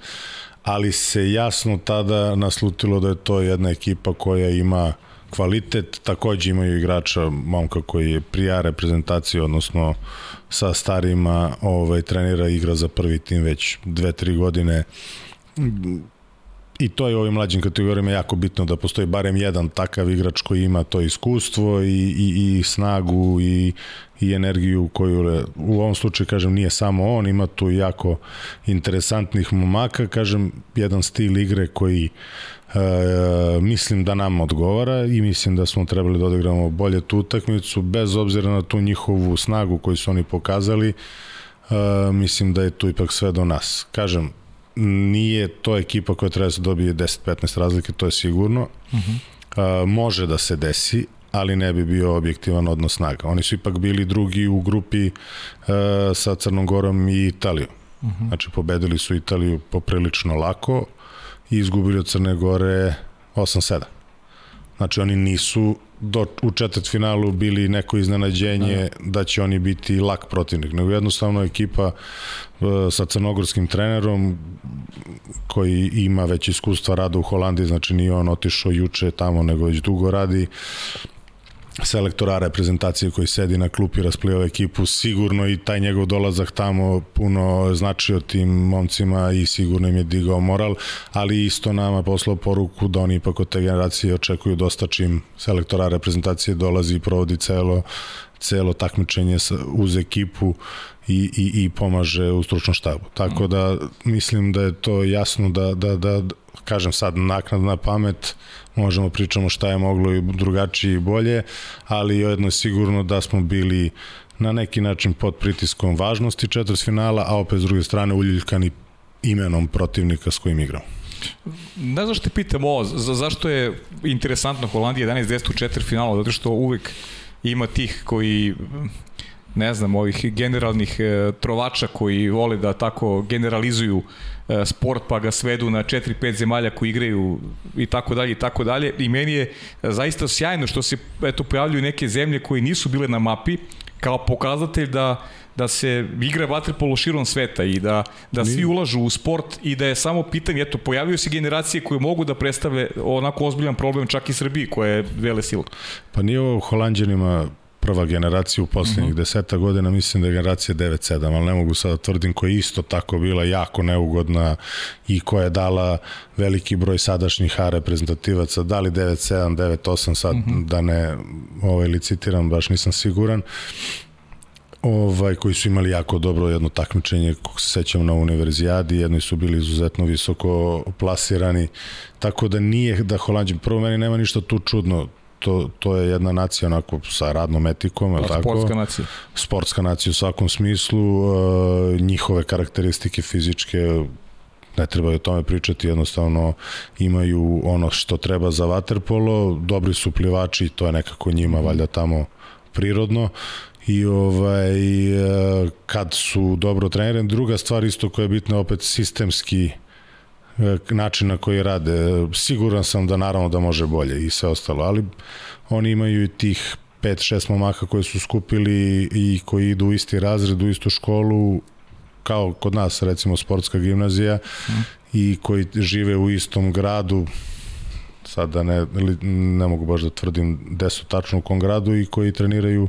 ali se jasno tada naslutilo da je to jedna ekipa koja ima kvalitet, takođe imaju igrača, momka koji je prija reprezentacije, odnosno sa starima ovaj, trenira igra za prvi tim već dve, tri godine. I to je u ovim mlađim kategorijama jako bitno da postoji barem jedan takav igrač koji ima to iskustvo i, i, i snagu i, i energiju koju u ovom slučaju kažem nije samo on, ima tu jako interesantnih momaka, kažem jedan stil igre koji e, mislim da nam odgovara i mislim da smo trebali da odigramo bolje tu utakmicu bez obzira na tu njihovu snagu koju su oni pokazali e, mislim da je tu ipak sve do nas. Kažem, nije to ekipa koja treba da se dobije 10-15 razlike, to je sigurno. Uh -huh. uh, može da se desi, ali ne bi bio objektivan odnos snaga. Oni su ipak bili drugi u grupi uh, sa Crnom Gorom i Italijom. Uh -huh. Znači, pobedili su Italiju poprilično lako i izgubili od Crne Gore 8-7. Znači, oni nisu do, u četvrtfinalu bili neko iznenađenje da. da će oni biti lak protivnik, nego jednostavno ekipa uh, sa crnogorskim trenerom koji ima već iskustva rada u Holandiji, znači nije on otišao juče tamo, nego već dugo radi selektora reprezentacije koji sedi na klupi rasplivao ekipu, sigurno i taj njegov dolazak tamo puno značio tim momcima i sigurno im je digao moral, ali isto nama poslao poruku da oni ipak od te generacije očekuju dosta čim selektora reprezentacije dolazi i provodi celo celo takmičenje uz ekipu i, i, i pomaže u stručnom štabu. Tako da mislim da je to jasno da, da, da kažem sad naknadna pamet možemo pričamo šta je moglo i drugačije i bolje, ali jedno je sigurno da smo bili na neki način pod pritiskom važnosti četvrtfinala, a opet s druge strane uljuljkani imenom protivnika s kojim igramo. Ne znam što te pitam ovo, za, zašto je interesantno Holandija 11-10 u četvrtfinalu, zato što uvek ima tih koji ne znam, ovih generalnih e, trovača koji vole da tako generalizuju sport pa ga svedu na 4-5 zemalja koji igraju i tako dalje i tako dalje i meni je zaista sjajno što se eto pojavljuju neke zemlje koje nisu bile na mapi kao pokazatelj da da se igra vaterpolo širom sveta i da, da svi ulažu u sport i da je samo pitanje, eto, pojavio se generacije koje mogu da predstave onako ozbiljan problem čak i Srbiji koja je vele sila. Pa nije ovo Holandjanima prva generacija u poslednjih uh mhm. -huh. deseta godina, mislim da je generacija 9-7, ali ne mogu sad da tvrdim koja je isto tako bila jako neugodna i koja je dala veliki broj sadašnjih A reprezentativaca, da li 9-7, 9-8, sad uh mhm. -huh. da ne ovaj, licitiram, baš nisam siguran ovaj, koji su imali jako dobro jedno takmičenje, kako se sećam na univerzijadi, jedni su bili izuzetno visoko plasirani, tako da nije da Holandjan, prvo meni nema ništa tu čudno, to, to je jedna nacija onako sa radnom etikom, pa, tako? Sportska nacija. Sportska nacija u svakom smislu, uh, njihove karakteristike fizičke ne treba o tome pričati, jednostavno imaju ono što treba za vaterpolo, dobri su plivači, to je nekako njima mm. valjda tamo prirodno i ovaj uh, kad su dobro trenirani. Druga stvar isto koja je bitna opet sistemski način na koji rade. Siguran sam da naravno da može bolje i sve ostalo, ali oni imaju i tih 5-6 momaka koji su skupili i koji idu u isti razred, u istu školu, kao kod nas recimo sportska gimnazija mm. i koji žive u istom gradu sada ne, ne mogu baš da tvrdim gde su tačno u kom gradu i koji treniraju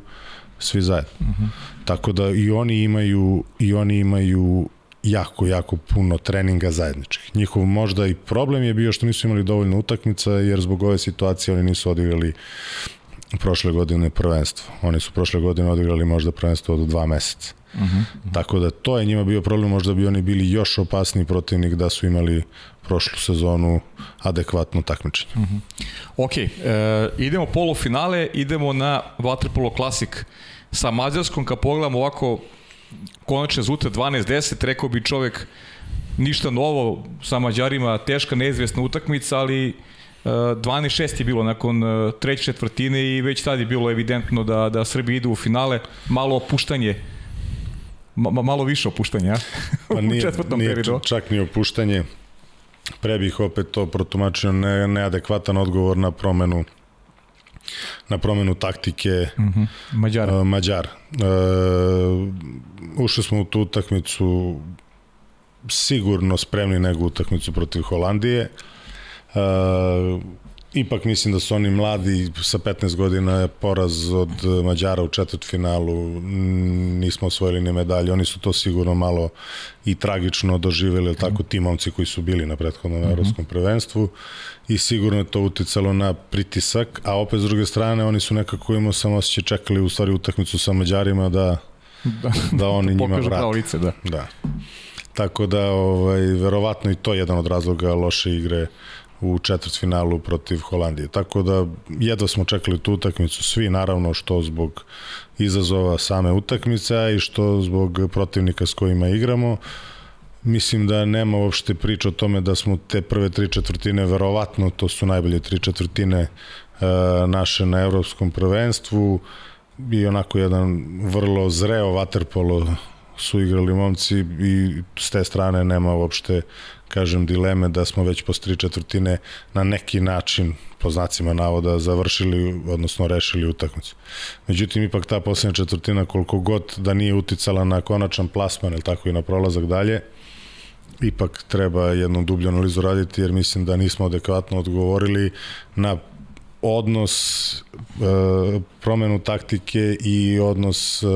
svi zajedno. Mm -hmm. Tako da i oni imaju i oni imaju jako, jako puno treninga zajedničkih. Njihov možda i problem je bio što nisu imali dovoljno utakmica, jer zbog ove situacije oni nisu odigrali prošle godine prvenstvo. Oni su prošle godine odigrali možda prvenstvo od dva meseca. Uh -huh, uh -huh. Tako da to je njima bio problem, možda bi oni bili još opasniji protivnik da su imali prošlu sezonu adekvatno takmičenje. Uh -huh. Ok, e, idemo polufinale, idemo na Waterpolo Classic sa Mađarskom, kad pogledamo ovako konačne zute 12-10, rekao bi čovek ništa novo sa Mađarima, teška neizvesna utakmica, ali 12-6 je bilo nakon e, treće četvrtine i već tad je bilo evidentno da, da Srbi idu u finale. Malo opuštanje Ma, malo više opuštanja, ja? Pa nije, u četvrtom nije periodu. čak ni opuštanje. Pre bih opet to protumačio ne, neadekvatan odgovor na promenu na promenu taktike mm -hmm. Mađara. Uh, Mađar. Uh, ušli smo u tu utakmicu sigurno spremni nego utakmicu protiv Holandije. Uh, ipak mislim da su oni mladi sa 15 godina poraz od Mađara u četvrtfinalu nismo osvojili ni medalje oni su to sigurno malo i tragično doživeli mm. tako ti momci koji su bili na prethodnom mm -hmm. evropskom prvenstvu i sigurno je to uticalo na pritisak a opet s druge strane oni su nekako imao samo osjećaj čekali u stvari utakmicu sa Mađarima da da, da oni njima vrate lice, da. da tako da ovaj verovatno i to je jedan od razloga loše igre u četvrtfinalu protiv Holandije. Tako da jedva smo čekali tu utakmicu svi, naravno što zbog izazova same utakmice, i što zbog protivnika s kojima igramo. Mislim da nema uopšte priča o tome da smo te prve tri četvrtine, verovatno to su najbolje tri četvrtine e, naše na evropskom prvenstvu i onako jedan vrlo zreo vaterpolo su igrali momci i s te strane nema uopšte kažem, dileme da smo već posle tri četvrtine na neki način, po znacima navoda, završili, odnosno rešili utakmicu. Međutim, ipak ta poslednja četvrtina, koliko god da nije uticala na konačan plasman, ili tako i na prolazak dalje, ipak treba jednu dublju analizu raditi, jer mislim da nismo adekvatno odgovorili na odnos e, promenu taktike i odnos e,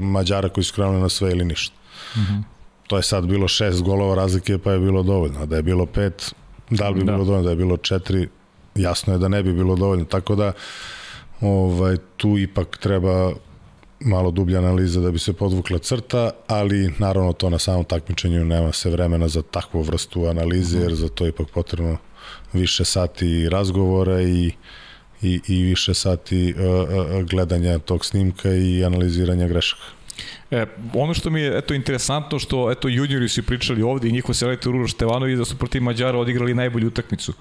Mađara koji su krenuli na sve ili ništa. Mm -hmm to je sad bilo šest golova razlike pa je bilo dovoljno. Da je bilo pet, da li bi da. bilo dovoljno, da je bilo četiri, jasno je da ne bi bilo dovoljno. Tako da ovaj, tu ipak treba malo dublja analiza da bi se podvukla crta, ali naravno to na samom takmičenju nema se vremena za takvu vrstu analize, jer za to je ipak potrebno više sati razgovora i i, i više sati uh, gledanja tog snimka i analiziranja grešaka. E, ono što mi je eto interesantno što eto juniori su pričali ovde i njihov selektor Uroš Stevanović da su protiv Mađara odigrali najbolju utakmicu.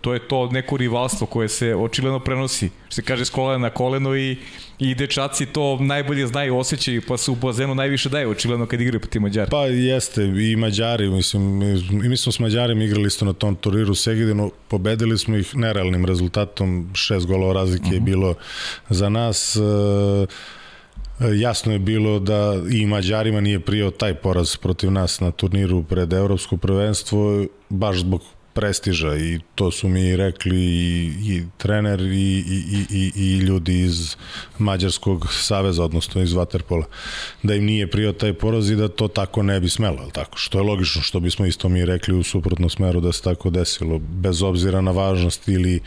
To je to neko rivalstvo koje se očigledno prenosi, što se kaže s kolena na koleno i, i dečaci to najbolje znaju, osjećaju, pa su u bazenu najviše daju očigledno kad igraju protiv Mađara. Pa jeste, i Mađari, mislim, i mi smo s Mađarima igrali isto na tom turiru Segedinu, pobedili smo ih nerealnim rezultatom, šest golova razlike uh -huh. je mhm. bilo za nas. Uh, Jasno je bilo da i Mađarima nije prijao taj poraz protiv nas na turniru pred Evropsko prvenstvo, baš zbog prestiža i to su mi rekli i, i trener i, i, i, i ljudi iz Mađarskog saveza, odnosno iz Waterpola, da im nije prijao taj poraz i da to tako ne bi smelo, ali tako? Što je logično, što bismo isto mi rekli u suprotnom smeru da se tako desilo, bez obzira na važnost ili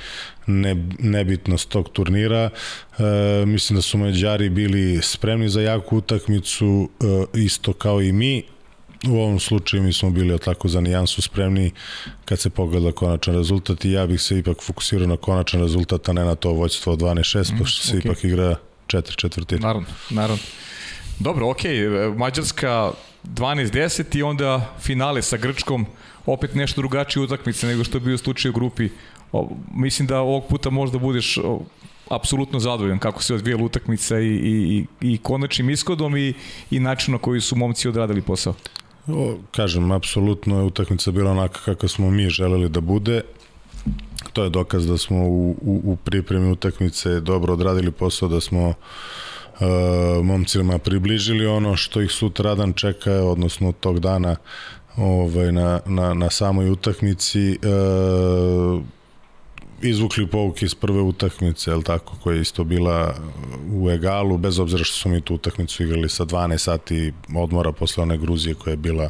ne, nebitnost tog turnira. E, mislim da su Mađari bili spremni za jaku utakmicu, e, isto kao i mi, U ovom slučaju mi smo bili tako za nijansu spremni kad se pogleda konačan rezultat i ja bih se ipak fokusirao na konačan rezultat, a ne na to vođstvo od 12-6, mm, pošto se okay. ipak igra četiri četvrtine. Naravno, naravno. Dobro, ok, Mađarska 12-10 i onda finale sa Grčkom, opet nešto drugačije utakmice nego što je bio slučaj u grupi. O, mislim da ovog puta možda budeš o, apsolutno zadovoljan kako se odvijela utakmica i, i, i konačnim ishodom i, i načinom na koji su momci odradili posao. O, kažem, apsolutno je utakmica bila onaka kako smo mi želeli da bude. To je dokaz da smo u, u, u pripremi utakmice dobro odradili posao, da smo uh, momcima približili ono što ih sutradan čeka, odnosno tog dana ovaj, na, na, na samoj utakmici. Uh, izvukli pouke iz prve utakmice, el tako, koja je isto bila u egalu, bez obzira što smo mi tu utakmicu igrali sa 12 sati odmora posle one Gruzije koja je bila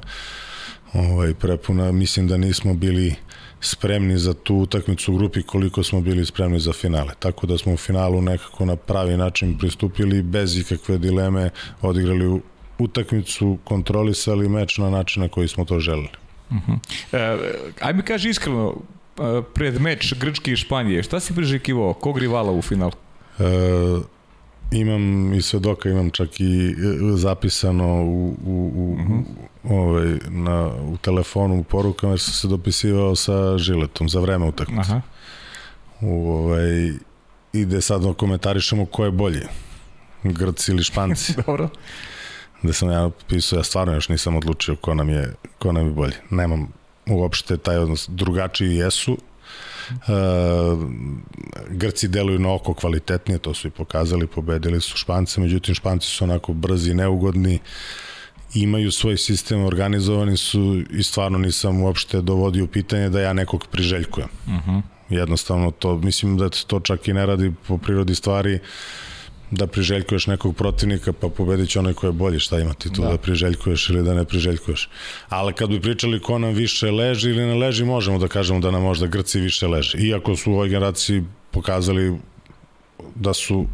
ovaj, prepuna. Mislim da nismo bili spremni za tu utakmicu u grupi koliko smo bili spremni za finale. Tako da smo u finalu nekako na pravi način pristupili bez ikakve dileme, odigrali utakmicu, kontrolisali meč na način na koji smo to želeli. Uh -huh. e, ajme kaži iskreno, pred meč Grčke i Španije, šta si prižekivao? Kog rivala u finalu? E, imam i svedoka, imam čak i e, zapisano u, u, u, uh mhm. -huh. ovaj, na, u telefonu u porukama jer sam se dopisivao sa Žiletom za vreme utakmice. Aha. U, ovaj, ide sad komentarišemo ko je bolji. Grci ili Španci. Dobro. Da sam ja pisao, ja stvarno još nisam odlučio ko nam je, ko nam je bolji. Nemam uopšte taj odnos. Drugačiji jesu, Uh, Grci deluju na oko kvalitetnije, to su i pokazali, pobedili su Špance, međutim Španci su onako brzi i neugodni, imaju svoj sistem, organizovani su i stvarno nisam uopšte dovodio u pitanje da ja nekog priželjkujem. Uh mhm. -huh. Jednostavno to, mislim da to čak i ne radi po prirodi stvari, uh, da priželjkuješ nekog protivnika pa pobedit će onaj ko je bolji, šta ima ti tu da. da priželjkuješ ili da ne priželjkuješ. Ali kad bi pričali ko nam više leži ili ne leži, možemo da kažemo da nam možda Grci više leži. Iako su u ovoj generaciji pokazali da su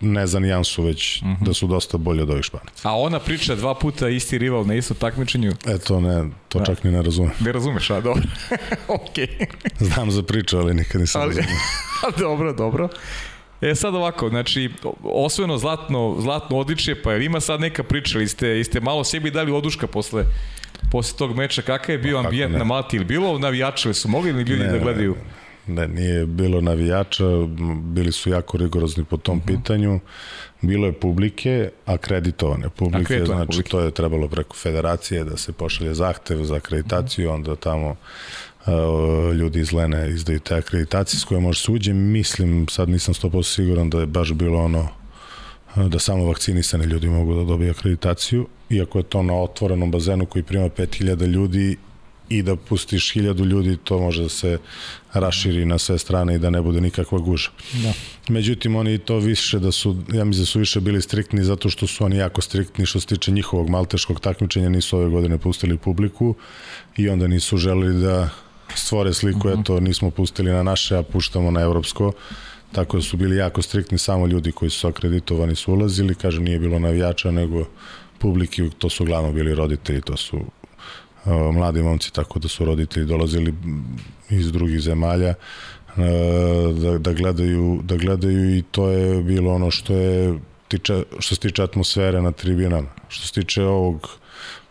ne za nijansu, već mhm. -huh. da su dosta bolje od ovih Španaca. A ona priča dva puta isti rival na istom takmičenju? E, to ne, to da. čak ni ne razumem. Ne razumeš, a dobro. Okay. Znam za priču, ali nikad nisam ali, razumio. dobro, dobro. E sad ovako, znači, osvojeno zlatno, zlatno odličje, pa ima sad neka priča, ili ste, ste malo sebi dali oduška posle, posle tog meča, kakav je bio pa, ambijent na Malti, ili bilo navijačeve su mogli ili ljudi ne, da gledaju? Ne, nije bilo navijača, bili su jako rigorozni po tom uh mhm. -huh. pitanju, bilo je publike, akreditovane publike, akreditovane znači publike. to je trebalo preko federacije da se pošalje zahtev za akreditaciju, uh mhm. -huh. onda tamo ljudi iz Lene izdaju te akreditacije s koje može se uđe. Mislim, sad nisam 100% siguran da je baš bilo ono da samo vakcinisani ljudi mogu da dobiju akreditaciju, iako je to na otvorenom bazenu koji prima 5000 ljudi i da pustiš 1000 ljudi, to može da se raširi na sve strane i da ne bude nikakva guža. Da. Međutim, oni to više da su, ja mislim da su više bili striktni zato što su oni jako striktni što se tiče njihovog malteškog takmičenja, nisu ove godine pustili publiku i onda nisu želeli da stvore sliku, uh -huh. eto, nismo pustili na naše, a puštamo na evropsko, tako da su bili jako striktni, samo ljudi koji su akreditovani su ulazili, kažem, nije bilo navijača, nego publiki, to su glavno bili roditelji, to su uh, mladi momci, tako da su roditelji dolazili iz drugih zemalja, uh, da, da, gledaju, da gledaju i to je bilo ono što je tiče, što se tiče atmosfere na tribinama. Što se tiče ovog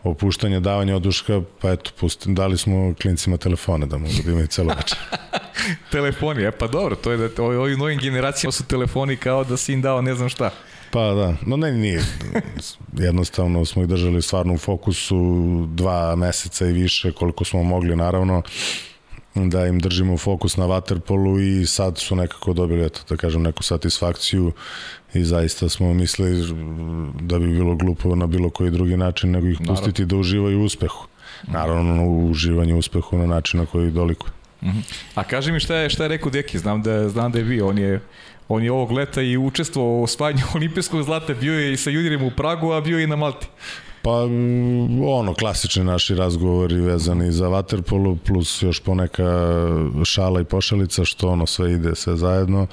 opuštanja, davanja oduška, pa eto, pustim, dali smo klincima telefone da mogu da imaju celo večer. telefoni, e pa dobro, to je da ovim novim generacijama su telefoni kao da si im dao ne znam šta. Pa da, no ne, nije. Jednostavno smo ih držali stvarno u fokusu dva meseca i više koliko smo mogli naravno da im držimo fokus na waterpolu i sad su nekako dobili, eto, da kažem, neku satisfakciju i zaista smo mislili da bi bilo glupo na bilo koji drugi način nego ih pustiti Naravno. da uživaju u uspehu. Naravno, u uživanju u uspehu na način na koji dolikuje. Mhm. A kaži mi šta je, šta je rekao Deki, znam da, znam da je bio, on je on je ovog leta i učestvovao u osvajanju olimpijskog zlata, bio je i sa juniorima u Pragu, a bio je i na Malti. Pa ono, klasični naši razgovori vezani za Waterpolo, plus još poneka šala i pošalica, što ono sve ide sve zajedno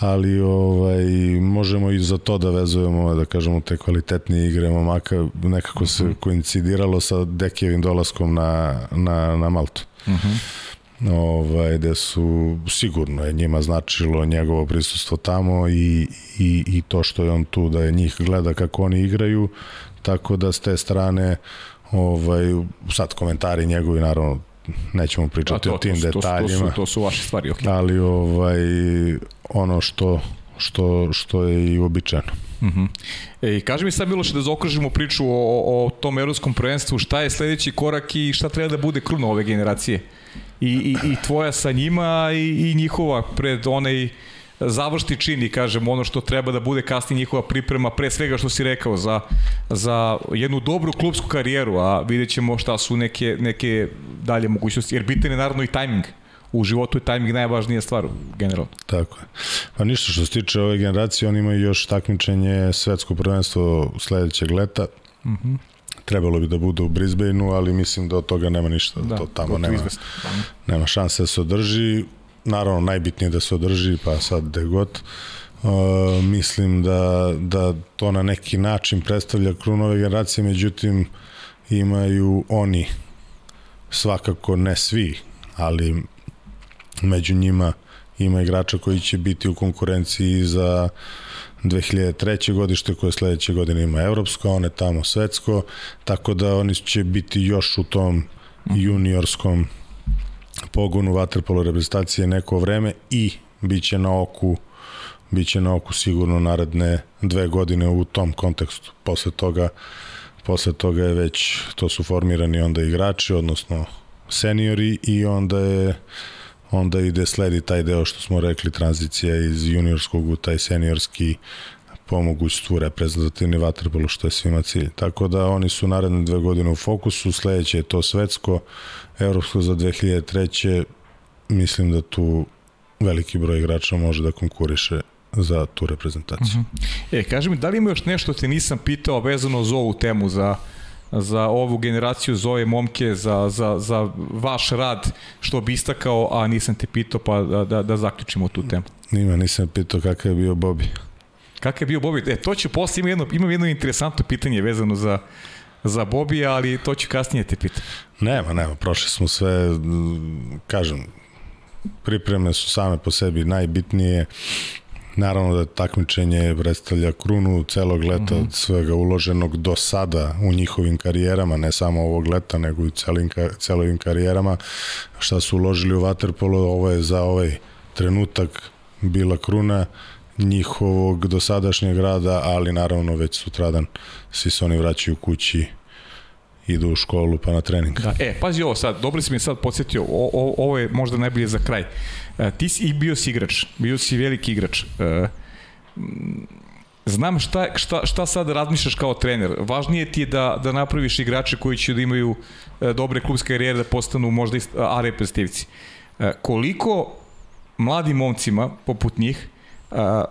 ali ovaj, možemo i za to da vezujemo, da kažemo, te kvalitetnije igre momaka, nekako se uh mhm. -huh. koincidiralo sa Dekijevim dolaskom na, na, na Maltu. Uh mhm. -huh. ovaj, gde su sigurno je njima značilo njegovo prisustvo tamo i, i, i to što je on tu da je njih gleda kako oni igraju tako da s te strane ovaj, sad komentari njegovi naravno nećemo pričati to, o tim to, detaljima. To su, to su vaše stvari, ok. Ali ovaj, ono što što, što je i uobičajeno. Uh -huh. E, kaži mi sad Miloše da zaokružimo priču o, o tom evropskom prvenstvu, šta je sledeći korak i šta treba da bude kruna ove generacije? I, i, i tvoja sa njima i, i njihova pred onaj završti čini, kažem, ono što treba da bude kasnije njihova priprema, pre svega što si rekao, za, za jednu dobru klubsku karijeru, a vidjet ćemo šta su neke, neke dalje mogućnosti, jer bitan je naravno i tajming u životu je tajming najvažnija stvar generalno. Tako je. Pa ništa što se tiče ove generacije, oni imaju još takmičenje svetsko prvenstvo sledećeg leta. Mhm. Mm Trebalo bi da bude u Brisbaneu, ali mislim da od toga nema ništa. Da, to tamo nema, nema šanse da se održi. Naravno, najbitnije da se održi, pa sad de god. Uh, mislim da, da to na neki način predstavlja krunove generacije, međutim imaju oni svakako ne svi, ali među njima ima igrača koji će biti u konkurenciji za 2003. godište koje sledeće godine ima evropsko, one tamo svetsko, tako da oni će biti još u tom juniorskom pogonu vaterpolo reprezentacije neko vreme i bit će na oku biće na oku sigurno naredne dve godine u tom kontekstu. Posle toga posle toga je već to su formirani onda igrači, odnosno seniori i onda je onda ide sledi taj deo što smo rekli tranzicija iz juniorskog u taj seniorski po mogućstvu reprezentativni vaterpolo što je svima cilj. Tako da oni su naredne dve godine u fokusu, sledeće je to svetsko, evropsko za 2003. Mislim da tu veliki broj igrača može da konkuriše za tu reprezentaciju. Uh mhm. -huh. E, kaži mi, da li ima još nešto te nisam pitao vezano za ovu temu, za za ovu generaciju, za ove momke, za, za, za vaš rad, što bi istakao, a nisam te pitao, pa da, da, da zaključimo tu temu. Nima, nisam pitao kakav je bio Bobi. Kakav je bio Bobi? E, to će posle, ima jedno, imam jedno interesantno pitanje vezano za, za Bobi, ali to ću kasnije te pitati. Nema, nema, prošli smo sve, kažem, pripreme su same po sebi najbitnije, Naravno da takmičenje predstavlja krunu celog leta mm -hmm. od svega uloženog do sada u njihovim karijerama, ne samo ovog leta, nego i celim, celovim karijerama. Šta su uložili u Waterpolo, ovo je za ovaj trenutak bila kruna njihovog dosadašnjeg rada, ali naravno već sutradan svi se oni vraćaju kući idu u školu pa na trening. Da, e, pazi ovo sad, dobro si mi sad podsjetio, o, o, ovo je možda najbolje za kraj. E, ti si i bio si igrač, bio si veliki igrač. E, znam šta, šta, šta sad razmišljaš kao trener. Važnije ti je da, da napraviš igrače koji će da imaju e, dobre klubske karijere, da postanu možda i A reprezentativci. E, koliko mladim momcima, poput njih,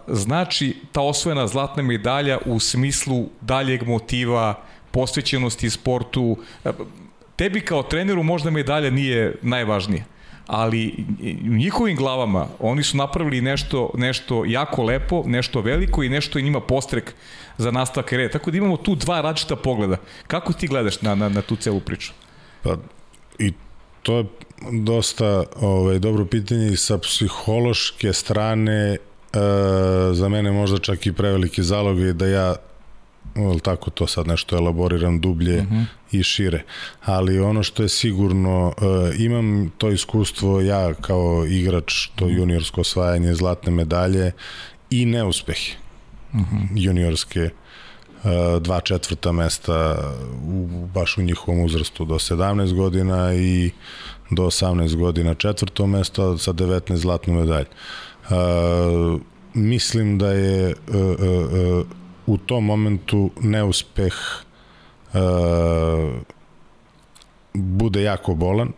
znači ta osvojena zlatna medalja u smislu daljeg motiva, posvećenosti sportu. Tebi kao treneru možda medalja nije najvažnija, ali u njihovim glavama oni su napravili nešto, nešto jako lepo, nešto veliko i nešto je njima postrek za nastavak karijere. Tako da imamo tu dva različita pogleda. Kako ti gledaš na, na, na tu celu priču? Pa, i to je dosta ovaj, dobro pitanje i sa psihološke strane e, za mene možda čak i preveliki zalog je da ja ali tako to sad nešto elaboriram dublje uh mhm. -huh. i šire. Ali ono što je sigurno, uh, imam to iskustvo ja kao igrač, to mhm. juniorsko osvajanje zlatne medalje i neuspehe uh mhm. -huh. juniorske uh, dva četvrta mesta u, baš u njihovom uzrastu do 17 godina i do 18 godina četvrto mesto, sa 19 zlatnu medalju. Uh, mislim da je uh, uh, u tom momentu neuspeh uh, bude jako bolan,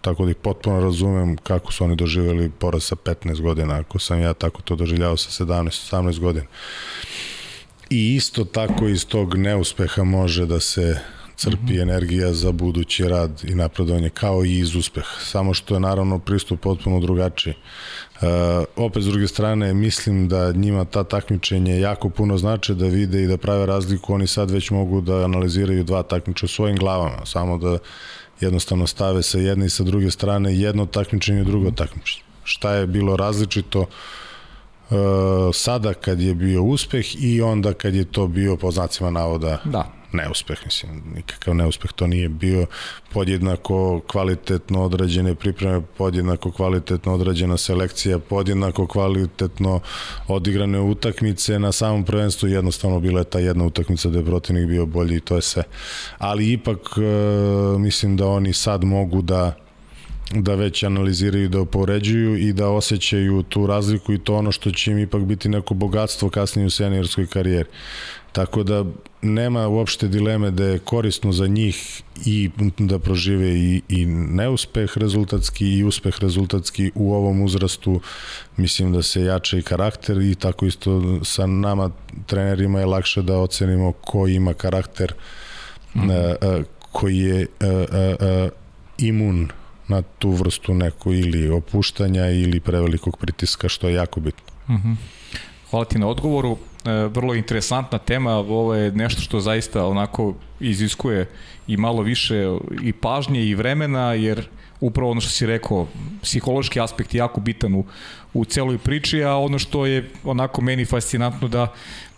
tako da ih potpuno razumem kako su oni doživjeli poraz sa 15 godina, ako sam ja tako to doživljao sa 17-18 godina. I isto tako iz tog neuspeha može da se crpi mm -hmm. energija za budući rad i napredovanje, kao i iz uspeha. Samo što je naravno pristup potpuno drugačiji. Uh, opet s druge strane, mislim da njima ta takmičenje jako puno znače da vide i da prave razliku. Oni sad već mogu da analiziraju dva takmiča u svojim glavama, samo da jednostavno stave sa jedne i sa druge strane jedno takmičenje i drugo takmičenje. Šta je bilo različito uh, sada kad je bio uspeh i onda kad je to bio po znacima navoda da. Neuspeh, mislim, nikakav neuspeh to nije bio, podjednako kvalitetno odrađene pripreme, podjednako kvalitetno odrađena selekcija, podjednako kvalitetno odigrane utakmice na samom prvenstvu, jednostavno bila je ta jedna utakmica da je protivnik bio bolji i to je sve. Ali ipak e, mislim da oni sad mogu da da već analiziraju, da upoređuju i da osjećaju tu razliku i to ono što će im ipak biti neko bogatstvo kasnije u seniorskoj karijeri. Tako da nema uopšte dileme da je korisno za njih i da prožive i, i neuspeh rezultatski i uspeh rezultatski u ovom uzrastu. Mislim da se jača i karakter i tako isto sa nama trenerima je lakše da ocenimo ko ima karakter mm -hmm. a, a, koji je a, a, a, imun na tu vrstu neku ili opuštanja ili prevelikog pritiska što je jako bitno. Mm -hmm. Hvala ti na odgovoru. E, vrlo interesantna tema, ovo je nešto što zaista onako iziskuje i malo više i pažnje i vremena, jer upravo ono što si rekao, psihološki aspekt je jako bitan u, u celoj priči, a ono što je onako meni fascinantno da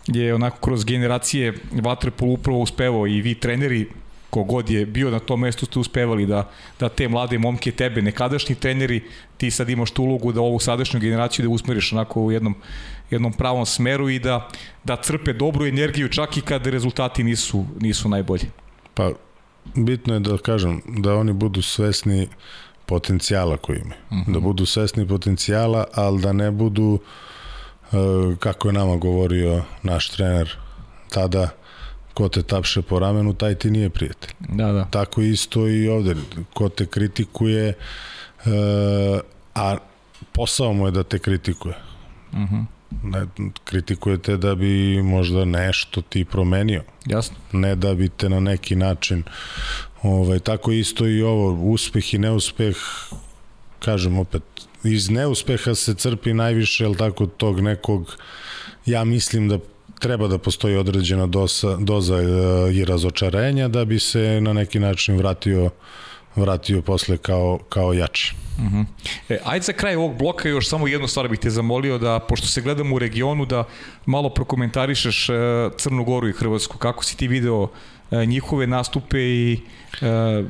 je onako kroz generacije Vatrepol upravo uspevao i vi treneri kogod je bio na tom mestu ste uspevali da, da te mlade momke tebe, nekadašnji treneri, ti sad imaš tu ulogu da ovu sadašnju generaciju da usmeriš onako u jednom, jednom pravom smeru i da, da crpe dobru energiju čak i kad rezultati nisu, nisu najbolji. Pa, bitno je da kažem, da oni budu svesni potencijala koji imaju. Uh mhm. -huh. Da budu svesni potencijala, ali da ne budu, uh, kako je nama govorio naš trener tada, ko te tapše po ramenu, taj ti nije prijatelj. Da, da. Tako isto i ovde, ko te kritikuje, e, a posao mu je da te kritikuje. Uh mhm. -huh. Ne, kritikujete da bi možda nešto ti promenio. Jasno. Ne da bi te na neki način ovaj, tako isto i ovo, uspeh i neuspeh kažem opet, iz neuspeha se crpi najviše, jel tako, tog nekog ja mislim da treba da postoji određena dosa, doza e, i razočarenja da bi se na neki način vratio vratio posle kao, kao jači. Uh mhm. -huh. e, ajde za kraj ovog bloka još samo jednu stvar bih te zamolio da, pošto se gledamo u regionu, da malo prokomentarišeš e, Crnu Goru i Hrvatsku. Kako si ti video e, njihove nastupe i e,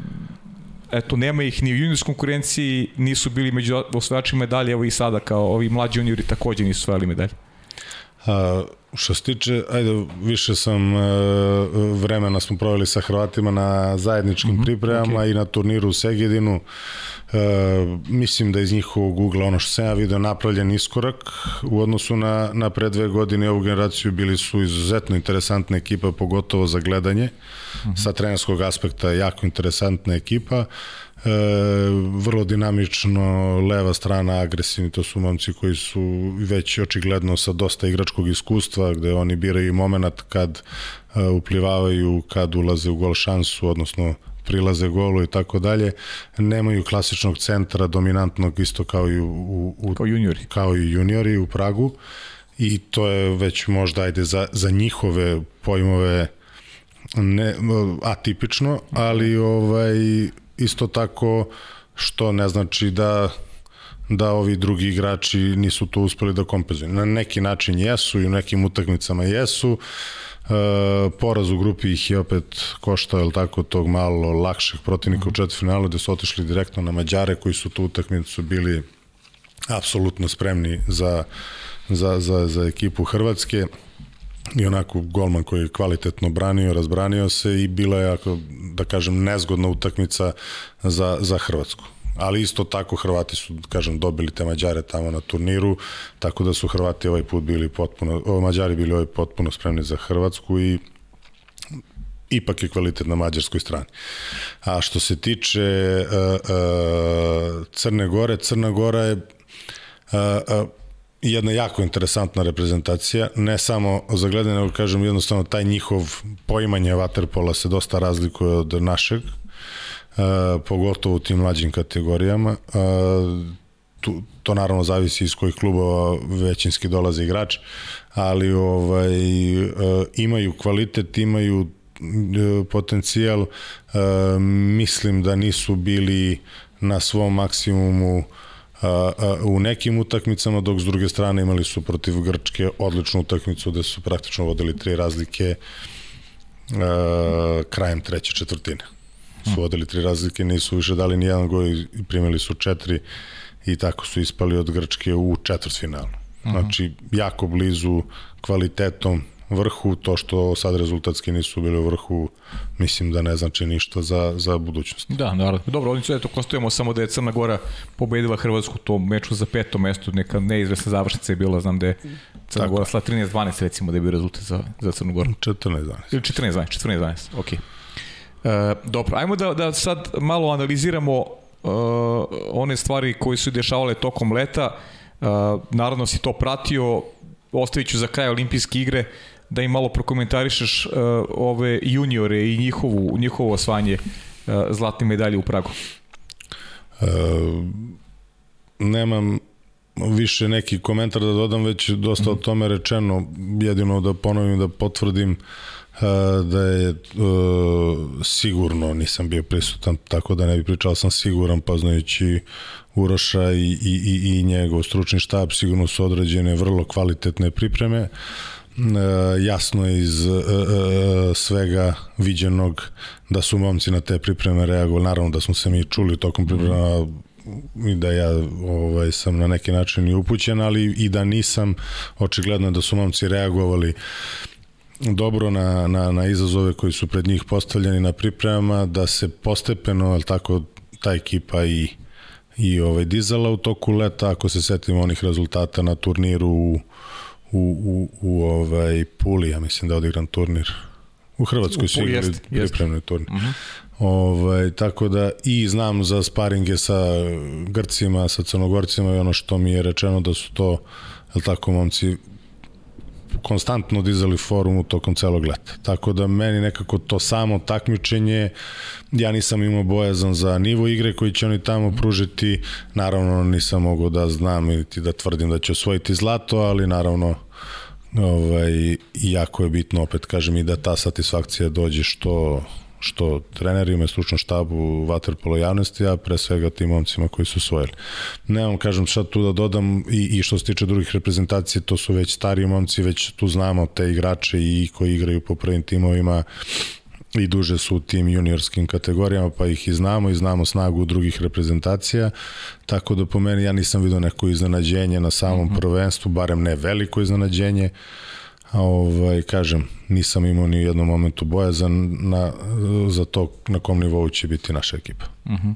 eto, nema ih ni u juniorskom konkurenciji, nisu bili među osvajačima medalje, evo i sada kao ovi mlađi juniori takođe nisu osvajali medalje. A, Što se tiče, ajde, više sam, e, vremena smo proveli sa Hrvatima na zajedničkim mm -hmm, pripremama okay. i na turniru u Segedinu. E, mislim da iz njihovog ugla, ono što sam ja video, napravljen iskorak u odnosu na, na pre dve godine ovu generaciju bili su izuzetno interesantna ekipa, pogotovo za gledanje. Mm -hmm. Sa trenerskog aspekta jako interesantna ekipa. E, vrlo dinamično, leva strana agresivni, to su momci koji su već očigledno sa dosta igračkog iskustva, gde oni biraju moment kad e, uplivavaju, kad ulaze u gol šansu, odnosno prilaze golu i tako dalje, nemaju klasičnog centra dominantnog isto kao i u, u kao juniori. Kao i juniori u Pragu i to je već možda ajde za, za njihove pojmove ne, atipično, ali ovaj isto tako što ne znači da da ovi drugi igrači nisu to uspeli da kompenzuju. Na neki način jesu i u nekim utakmicama jesu. E, poraz u grupi ih je opet koštao, je tako, tog malo lakšeg protivnika u mhm. četvrtfinalu gde su otišli direktno na Mađare koji su tu utakmicu bili apsolutno spremni za, za, za, za ekipu Hrvatske i onako golman koji je kvalitetno branio, razbranio se i bila je, ako da kažem, nezgodna utakmica za, za Hrvatsku. Ali isto tako Hrvati su, kažem, dobili te Mađare tamo na turniru, tako da su Hrvati ovaj put bili potpuno, o, Mađari bili ovaj potpuno spremni za Hrvatsku i ipak je kvalitet na mađarskoj strani. A što se tiče uh, uh, Crne Gore, Crna Gora je uh, uh, jedna jako interesantna reprezentacija, ne samo za gledanje, nego kažem jednostavno taj njihov poimanje vaterpola se dosta razlikuje od našeg, uh, pogotovo u tim mlađim kategorijama. Uh, tu, to naravno zavisi iz kojih klubova većinski dolaze igrač, ali ovaj, uh, imaju kvalitet, imaju potencijal, uh, mislim da nisu bili na svom maksimumu u nekim utakmicama, dok s druge strane imali su protiv Grčke odličnu utakmicu gde su praktično vodili tri razlike krajem treće četvrtine. Su vodili tri razlike, nisu više dali ni jedan gol i primili su četiri i tako su ispali od Grčke u četvrtfinalu. Znači, jako blizu kvalitetom vrhu, to što sad rezultatski nisu bili u vrhu, mislim da ne znači ništa za, za budućnost. Da, naravno. Dobro, oni su, eto, kostojemo samo da je Crna Gora pobedila Hrvatsku u tom meču za peto mesto, neka neizvesna završnica je bila, znam da je Crna Tako. Gora sla 13-12 recimo da je bio rezultat za, za Crnu Goru. 14-12. Ili 14-12, 14-12, okej. Okay. E, dobro, ajmo da, da sad malo analiziramo uh, one stvari koje su dešavale tokom leta. Uh, naravno si to pratio, ostavit ću za kraj olimpijske igre da im malo prokomentarišeš uh, ove juniore i njihovu, njihovo osvanje uh, zlatne medalje u Pragu. Uh, nemam više neki komentar da dodam, već dosta o tome rečeno, jedino da ponovim da potvrdim da je uh, sigurno nisam bio prisutan, tako da ne bi pričao, sam siguran pa znajući Uroša i, i, i, i njegov stručni štab, sigurno su određene vrlo kvalitetne pripreme. Uh, jasno je iz uh, svega viđenog da su momci na te pripreme reagovali. Naravno da smo se mi čuli tokom priprema i da ja ovaj, sam na neki način i upućen, ali i da nisam, očigledno da su momci reagovali dobro na, na, na izazove koji su pred njih postavljeni na pripremama, da se postepeno, ali tako, ta ekipa i i ovaj dizala u toku leta, ako se setimo onih rezultata na turniru u u, u, u ovaj Puli, ja mislim da je odigran turnir u Hrvatskoj su igrali pripremni turnir. Uh mhm. -huh. Ovaj, tako da i znam za sparinge sa Grcima, sa Crnogorcima i ono što mi je rečeno da su to, je tako, momci konstantno dizali forumu tokom celog leta. Tako da meni nekako to samo takmičenje, ja nisam imao bojazan za nivo igre koji će oni tamo pružiti, naravno nisam mogao da znam ili da tvrdim da će osvojiti zlato, ali naravno ovaj, jako je bitno, opet kažem, i da ta satisfakcija dođe što što trenerima i stručnom štabu vaterpolo javnosti, a pre svega tim momcima koji su osvojili. Nemam, kažem, šta tu da dodam i, i što se tiče drugih reprezentacija, to su već stariji momci, već tu znamo te igrače i koji igraju po prvim timovima i duže su u tim juniorskim kategorijama, pa ih i znamo i znamo snagu drugih reprezentacija, tako da po meni ja nisam vidio neko iznenađenje na samom mm -hmm. prvenstvu, barem ne veliko iznenađenje, a ovaj, kažem, nisam imao ni u jednom momentu bojazan na, za to na kom nivou će biti naša ekipa. Mhm. -huh.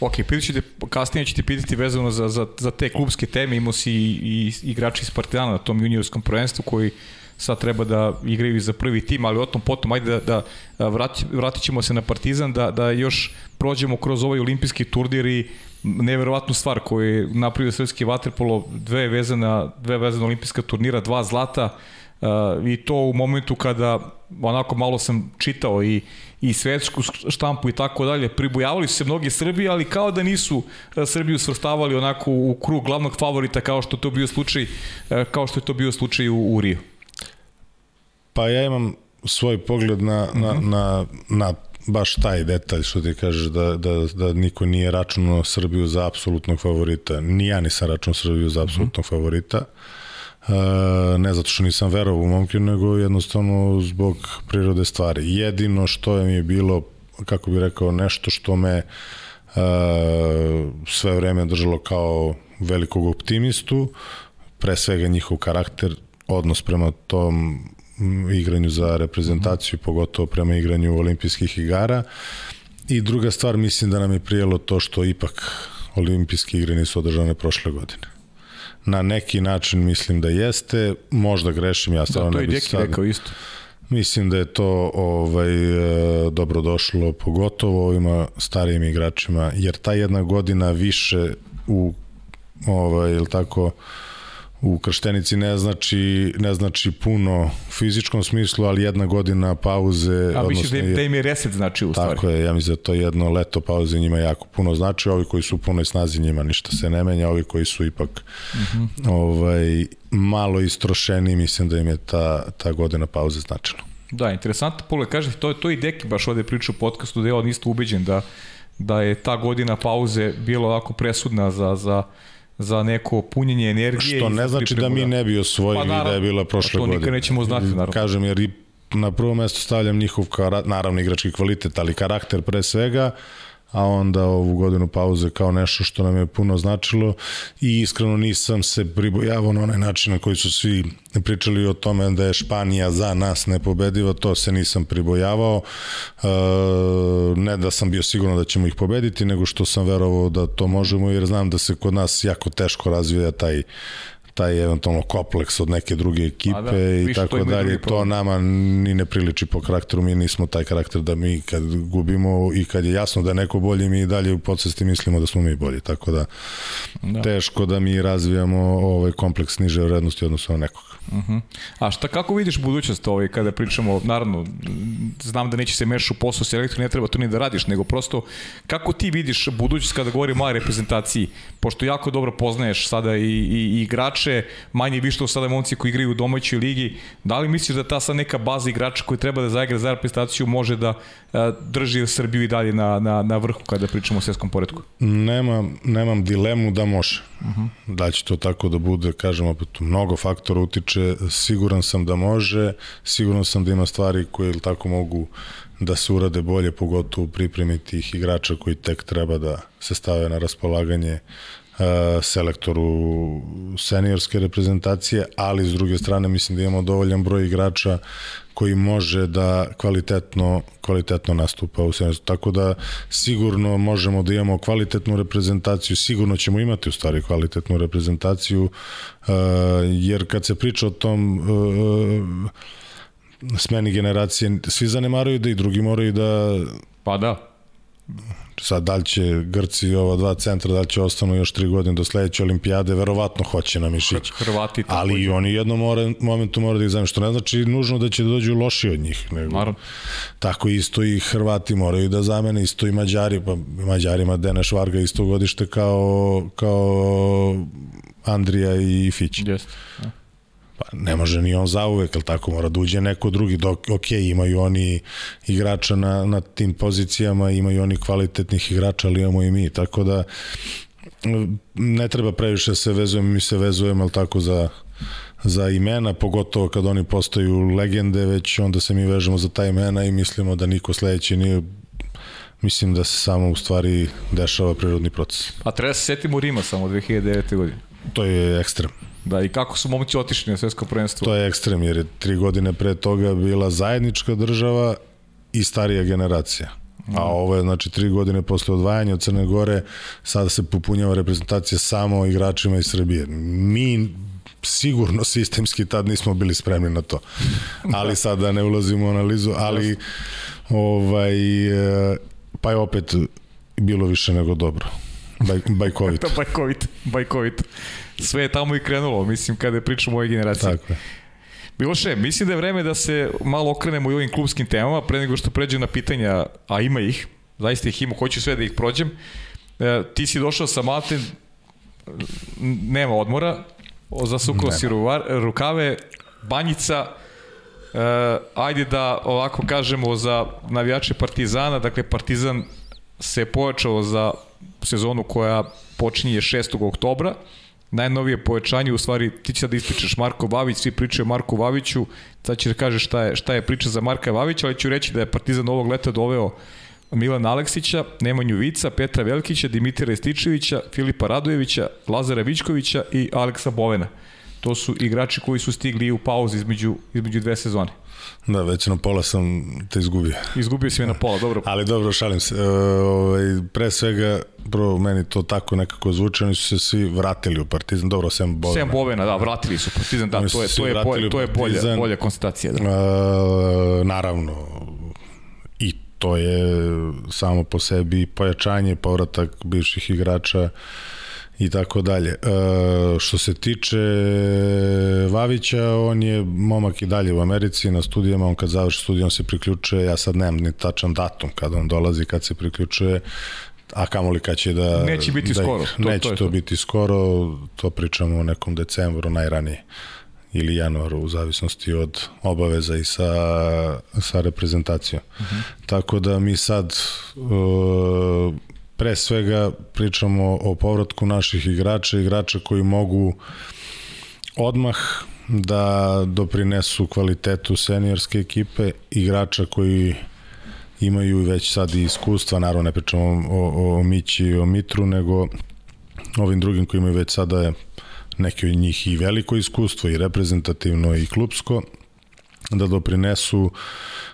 Ok, ćete, kasnije ćete pitati vezano za, za, za te klubske teme, imao si i, i igrači iz Partizana na tom juniorskom prvenstvu koji sad treba da igraju za prvi tim, ali o tom potom, ajde da, da vrati, vratit ćemo se na Partizan, da, da još prođemo kroz ovaj olimpijski turnir i neverovatnu stvar koju je napravio srpski vaterpolo, dve vezana, dve vezana olimpijska turnira, dva zlata, Uh, i to u momentu kada onako malo sam čitao i, i svetsku štampu i tako dalje, pribojavali su se mnogi Srbi, ali kao da nisu uh, Srbiju svrstavali onako u krug glavnog favorita kao što to bio slučaj, uh, kao što je to bio slučaj u, u Riju. Pa ja imam svoj pogled na, na, mhm. na, na baš taj detalj što ti kažeš da, da, da niko nije računao Srbiju za apsolutnog favorita. Ni ja nisam računao Srbiju za apsolutnog uh -huh. favorita. Uh, ne zato što nisam verovao u momke, nego jednostavno zbog prirode stvari. Jedino što je mi je bilo, kako bih rekao, nešto što me sve vreme držalo kao velikog optimistu, pre svega njihov karakter, odnos prema tom igranju za reprezentaciju, pogotovo prema igranju olimpijskih igara. I druga stvar, mislim da nam je prijelo to što ipak olimpijske igre nisu održane prošle godine na neki način mislim da jeste, možda grešim, ja stvarno da, ne bih sad... rekao isto. Mislim da je to ovaj e, dobro došlo pogotovo ovima starijim igračima jer ta jedna godina više u ovaj ili tako u krštenici ne znači, ne znači puno u fizičkom smislu, ali jedna godina pauze... A misliš da, da im je reset znači u stvari? Tako je, ja mislim da to jedno leto pauze njima jako puno znači, ovi koji su u punoj snazi njima ništa se ne menja, ovi koji su ipak uh mhm. -huh. ovaj, malo istrošeni, mislim da im je ta, ta godina pauze značila. Da, interesantno pogled, kaže, to, to i Deki baš ovde priča u podcastu da je on isto ubeđen da, da je ta godina pauze bila ovako presudna za, za za neko punjenje energije. Što ne znači da mi ne bi osvojili pa, naravno, da je bila prošla godina. To nikad nećemo znati, naravno. Kažem, jer i na prvo mesto stavljam njihov, naravno igrački kvalitet, ali karakter pre svega, a onda ovu godinu pauze kao nešto što nam je puno značilo. I iskreno nisam se pribojavao na onaj način na koji su svi pričali o tome da je Španija za nas nepobediva, to se nisam pribojavao. E, ne da sam bio sigurno da ćemo ih pobediti, nego što sam verovao da to možemo jer znam da se kod nas jako teško razvija taj taj eventualno kompleks od neke druge ekipe da, i tako dalje, to nama ni ne priliči po karakteru, mi nismo taj karakter da mi kad gubimo i kad je jasno da je neko bolji, mi dalje u podsvesti mislimo da smo mi bolji, tako da, da. teško da mi razvijamo ovaj kompleks niže vrednosti odnosno na nekog. Uh -huh. A šta, kako vidiš budućnost ovaj, kada pričamo, naravno, znam da neće se mešati u posao selektor, ne treba to ni da radiš, nego prosto, kako ti vidiš budućnost kada govorimo o reprezentaciji, pošto jako dobro poznaješ sada i, i, i igrače, manje više sada momci koji igraju u domaćoj ligi, da li misliš da ta sad neka baza igrača koji treba da zaigra za reprezentaciju može da a, drži Srbiju i dalje na, na, na vrhu kada pričamo o svetskom poredku? Nemam, nemam dilemu da može. Uh -huh. Da će to tako da bude, kažem opet, mnogo faktora utiče, siguran sam da može, siguran sam da ima stvari koje ili tako mogu da se urade bolje, pogotovo u pripremi tih igrača koji tek treba da se stave na raspolaganje selektoru seniorske reprezentacije, ali s druge strane mislim da imamo dovoljan broj igrača koji može da kvalitetno, kvalitetno nastupa u seniorstvu. Tako da sigurno možemo da imamo kvalitetnu reprezentaciju, sigurno ćemo imati u stvari kvalitetnu reprezentaciju, jer kad se priča o tom smeni generacije, svi zanemaruju da i drugi moraju da... Pa da sad da li će Grci ova dva centra, da li će ostanu još tri godine do sledeće olimpijade, verovatno hoće na Mišić. Hrvati Ali i oni jednom mora, momentu mora da ih zamenu, što ne znači nužno da će da dođu loši od njih. Nego, Naravno. Tako isto i Hrvati moraju da zamene, isto i Mađari, pa Mađarima Deneš Varga isto godište kao, kao Andrija i Fić. Jeste. Ja. Pa ne može ni on zauvek, ali tako mora da uđe neko drugi. Dok, ok, imaju oni igrača na, na tim pozicijama, imaju oni kvalitetnih igrača, ali imamo i mi. Tako da ne treba previše se vezujemo, mi se vezujemo, ali tako za za imena, pogotovo kad oni postaju legende, već onda se mi vežemo za ta imena i mislimo da niko sledeći nije mislim da se samo u stvari dešava prirodni proces. A treba se setimo Rima samo 2009. godine. To je ekstrem. Da, i kako su momci otišli na svetsko prvenstvo? To je ekstrem, jer je tri godine pre toga bila zajednička država i starija generacija. A ovo je, znači, tri godine posle odvajanja od Crne Gore, sada se popunjava reprezentacija samo igračima iz Srbije. Mi sigurno sistemski tad nismo bili spremni na to. Ali sada da ne ulazimo u analizu, ali ovaj, e, pa je opet bilo više nego dobro. Baj, bajkovito. bajkovito, bajkovito sve je tamo i krenulo, mislim, kada pričamo o ovoj generaciji. Tako je. Miloše, mislim da je vreme da se malo okrenemo i ovim klubskim temama, pre nego što pređem na pitanja, a ima ih, zaista ih ima, hoću sve da ih prođem. E, ti si došao sa Malten, nema odmora, zasukao si rukave, banjica, e, ajde da ovako kažemo za navijače Partizana, dakle Partizan se pojačao za sezonu koja počinje 6. oktobra, najnovije povećanje, u stvari ti će sad da ispričaš Marko Vavić, svi pričaju o Marku Vaviću, sad će da kaže šta je, šta je priča za Marka Vavića, ali ću reći da je Partizan ovog leta doveo Milan Aleksića, Nemanju Vica, Petra Velkića, Dimitra Ističevića, Filipa Radojevića, Lazara Vičkovića i Aleksa Bovena. To su igrači koji su stigli u pauzi između, između dve sezone. Da, već na pola sam te izgubio. Izgubio si me na pola, dobro. Ali dobro, šalim se. E, ovaj, pre svega, bro, meni to tako nekako zvuče, oni su se svi vratili u Partizan, dobro, sem Bovena. Sem Bovena, da, vratili su Partizan, da, to je, to je, bolje, to je bolja, bolja konstatacija. Da. E, naravno, i to je samo po sebi pojačanje, povratak bivših igrača, i tako dalje. E, što se tiče Vavića, on je momak i dalje u Americi na studijama, on kad završi studij, on se priključuje, ja sad nemam ni tačan datum kad on dolazi, kad se priključuje, a kamoli kad će da... Neće biti da, skoro. To, neće to, to, to biti skoro, to pričamo o nekom decembru najranije ili januaru u zavisnosti od obaveza i sa, sa reprezentacijom. Uh mhm. -huh. Tako da mi sad uh, pre svega pričamo o povratku naših igrača, igrača koji mogu odmah da doprinesu kvalitetu seniorske ekipe, igrača koji imaju već sad i iskustva, naravno ne pričamo o, o, Mići i o Mitru, nego ovim drugim koji imaju već sada neki od njih i veliko iskustvo i reprezentativno i klubsko, da doprinesu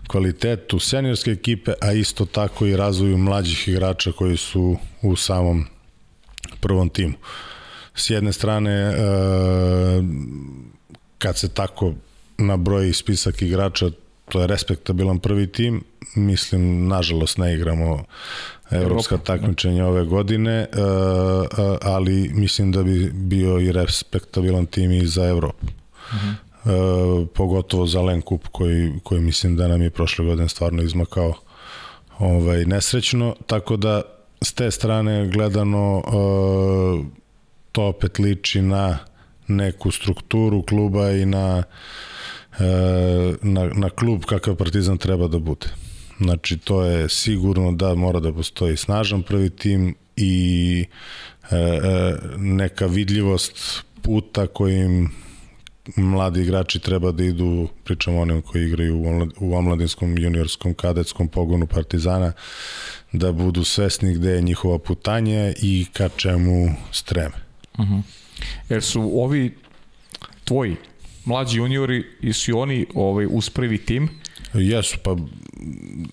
kvalitetu seniorske ekipe, a isto tako i razvoju mlađih igrača koji su u samom prvom timu. S jedne strane, e, kad se tako nabroji spisak igrača, to je respektabilan prvi tim, mislim, nažalost ne igramo evropska takmičenja ove godine, e, e, ali mislim da bi bio i respektabilan tim i za Evropu. Uh -huh. E, pogotovo za Len Kup koji, koji mislim da nam je prošle godine stvarno izmakao ovaj, nesrećno, tako da s te strane gledano to opet liči na neku strukturu kluba i na, na, na klub kakav Partizan treba da bude. Znači, to je sigurno da mora da postoji snažan prvi tim i e, e, neka vidljivost puta kojim mladi igrači treba da idu, pričamo onim koji igraju u omladinskom, juniorskom, kadetskom pogonu Partizana, da budu svesni gde je njihova putanje i ka čemu streme. Uh mhm. -huh. Jer su ovi tvoji mlađi juniori i su oni ovaj, uz prvi tim, Jesu, pa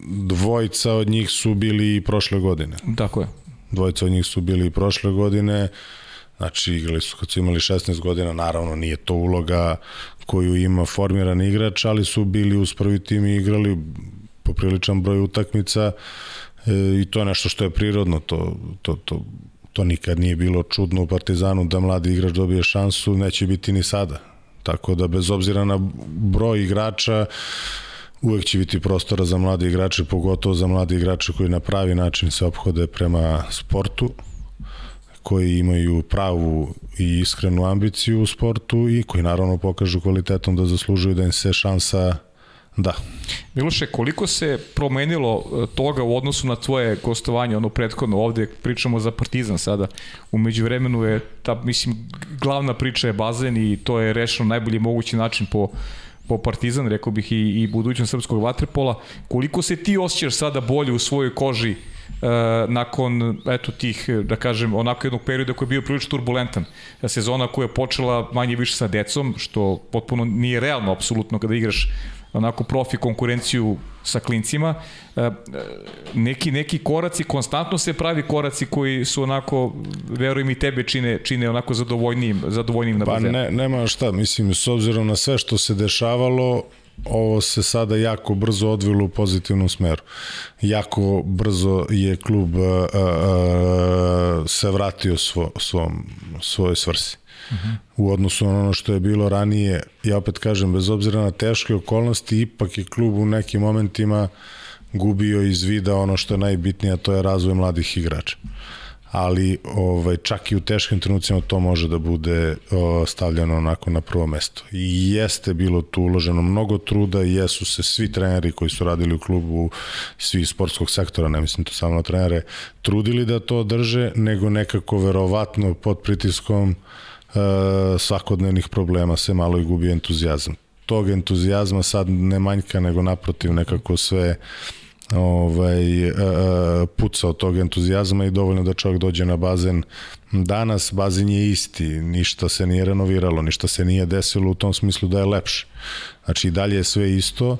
dvojica od njih su bili i prošle godine. Tako je. Dvojica od njih su bili i prošle godine, znači igrali su kad su imali 16 godina, naravno nije to uloga koju ima formiran igrač, ali su bili uz prvi tim i igrali popriličan broj utakmica e, i to je nešto što je prirodno, to, to, to, to nikad nije bilo čudno u Partizanu da mladi igrač dobije šansu, neće biti ni sada. Tako da bez obzira na broj igrača, uvek će biti prostora za mlade igrače, pogotovo za mlade igrače koji na pravi način se obhode prema sportu, koji imaju pravu i iskrenu ambiciju u sportu i koji naravno pokažu kvalitetom da zaslužuju da im se šansa Da. Miloše, koliko se promenilo e, toga u odnosu na tvoje gostovanje, ono prethodno ovde, pričamo za Partizan sada, umeđu vremenu je ta, mislim, glavna priča je bazen i to je rešeno najbolji mogući način po po Partizan, rekao bih i, i budućnost srpskog vaterpola. Koliko se ti osjećaš sada bolje u svojoj koži Uh, nakon eto tih da kažem onako jednog perioda koji je bio prilično turbulentan sezona koja je počela manje više sa decom što potpuno nije realno apsolutno kada igraš onako profi konkurenciju sa klincima. E, e, neki, neki koraci, konstantno se pravi koraci koji su onako, verujem i tebe čine, čine onako zadovoljnijim, zadovoljnijim na bazenu. Pa ne, nema šta, mislim, s obzirom na sve što se dešavalo, ovo se sada jako brzo odvilo u pozitivnom smeru. Jako brzo je klub a, a, se vratio svo, svom, svojoj svrsi u odnosu na ono što je bilo ranije. Ja opet kažem, bez obzira na teške okolnosti, ipak je klub u nekim momentima gubio iz vida ono što je najbitnije, to je razvoj mladih igrača ali ovaj čak i u teškim trenucima to može da bude o, stavljeno onako na prvo mesto. I jeste bilo tu uloženo mnogo truda jesu se svi treneri koji su radili u klubu, svi sportskog sektora, ne mislim to samo na trenere, trudili da to drže, nego nekako verovatno pod pritiskom E, svakodnevnih problema se malo i gubi entuzijazam. Tog entuzijazma sad ne manjka, nego naprotiv nekako sve ovaj, e, e, puca od tog entuzijazma i dovoljno da čovjek dođe na bazen danas, bazen je isti, ništa se nije renoviralo, ništa se nije desilo u tom smislu da je lepše. Znači i dalje je sve isto,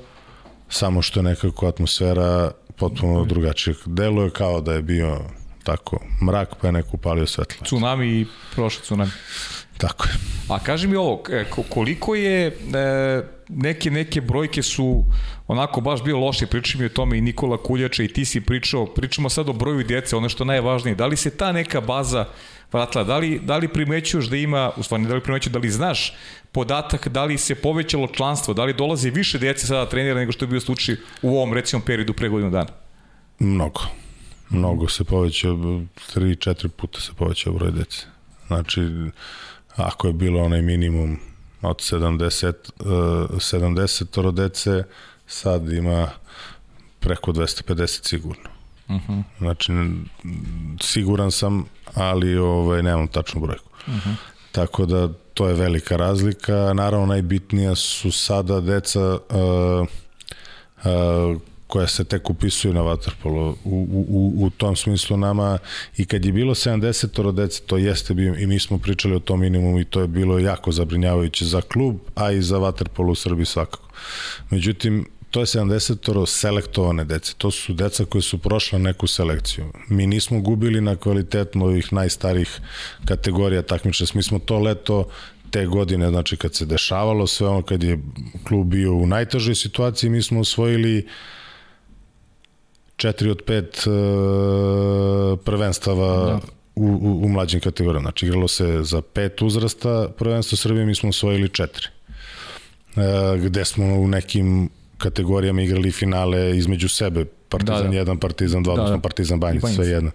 samo što je nekako atmosfera potpuno drugačija. Deluje kao da je bio tako mrak pa je neko upalio svetlo. Tsunami i prošli tsunami. Tako je. A kaži mi ovo, e, koliko je neke neke brojke su onako baš bio loše, pričao mi o tome i Nikola Kuljača i ti si pričao, pričamo sad o broju djece, ono što je najvažnije, da li se ta neka baza vratila, da li, da li primećuješ da ima, u stvari da li primećuješ, da li znaš podatak, da li se povećalo članstvo, da li dolazi više djece sada trenira nego što je bio slučaj u ovom recimo periodu pre godinu dana? Mnogo. Mnogo se povećao, 3-4 puta se povećao broj dece. Znači, ako je bilo onaj minimum od 70, uh, 70 dece, sad ima preko 250 sigurno. Uh mhm. -huh. Znači, siguran sam, ali ovaj, nemam tačnu brojku. Uh mhm. -huh. Tako da to je velika razlika. Naravno, najbitnija su sada deca uh, uh, koja se tek upisuju na vaterpolo. U, u, u tom smislu nama i kad je bilo 70 dece, to jeste bio i mi smo pričali o tom minimumu i to je bilo jako zabrinjavajuće za klub, a i za vaterpolo u Srbiji svakako. Međutim, to je 70 selektovane dece. To su deca koje su prošla neku selekciju. Mi nismo gubili na kvalitetno ovih najstarih kategorija takmiča. Mi smo to leto te godine, znači kad se dešavalo sve ono, kad je klub bio u najtežoj situaciji, mi smo osvojili četiri od pet uh, prvenstava da. u, u, u mlađim kategorijama. Znači, igralo se za pet uzrasta prvenstva Srbije, mi smo osvojili četiri. Uh, gde smo u nekim kategorijama igrali finale između sebe, Partizan da, da. 1, Partizan 2, da, odnosno da. Partizan Banjic, sve jedno.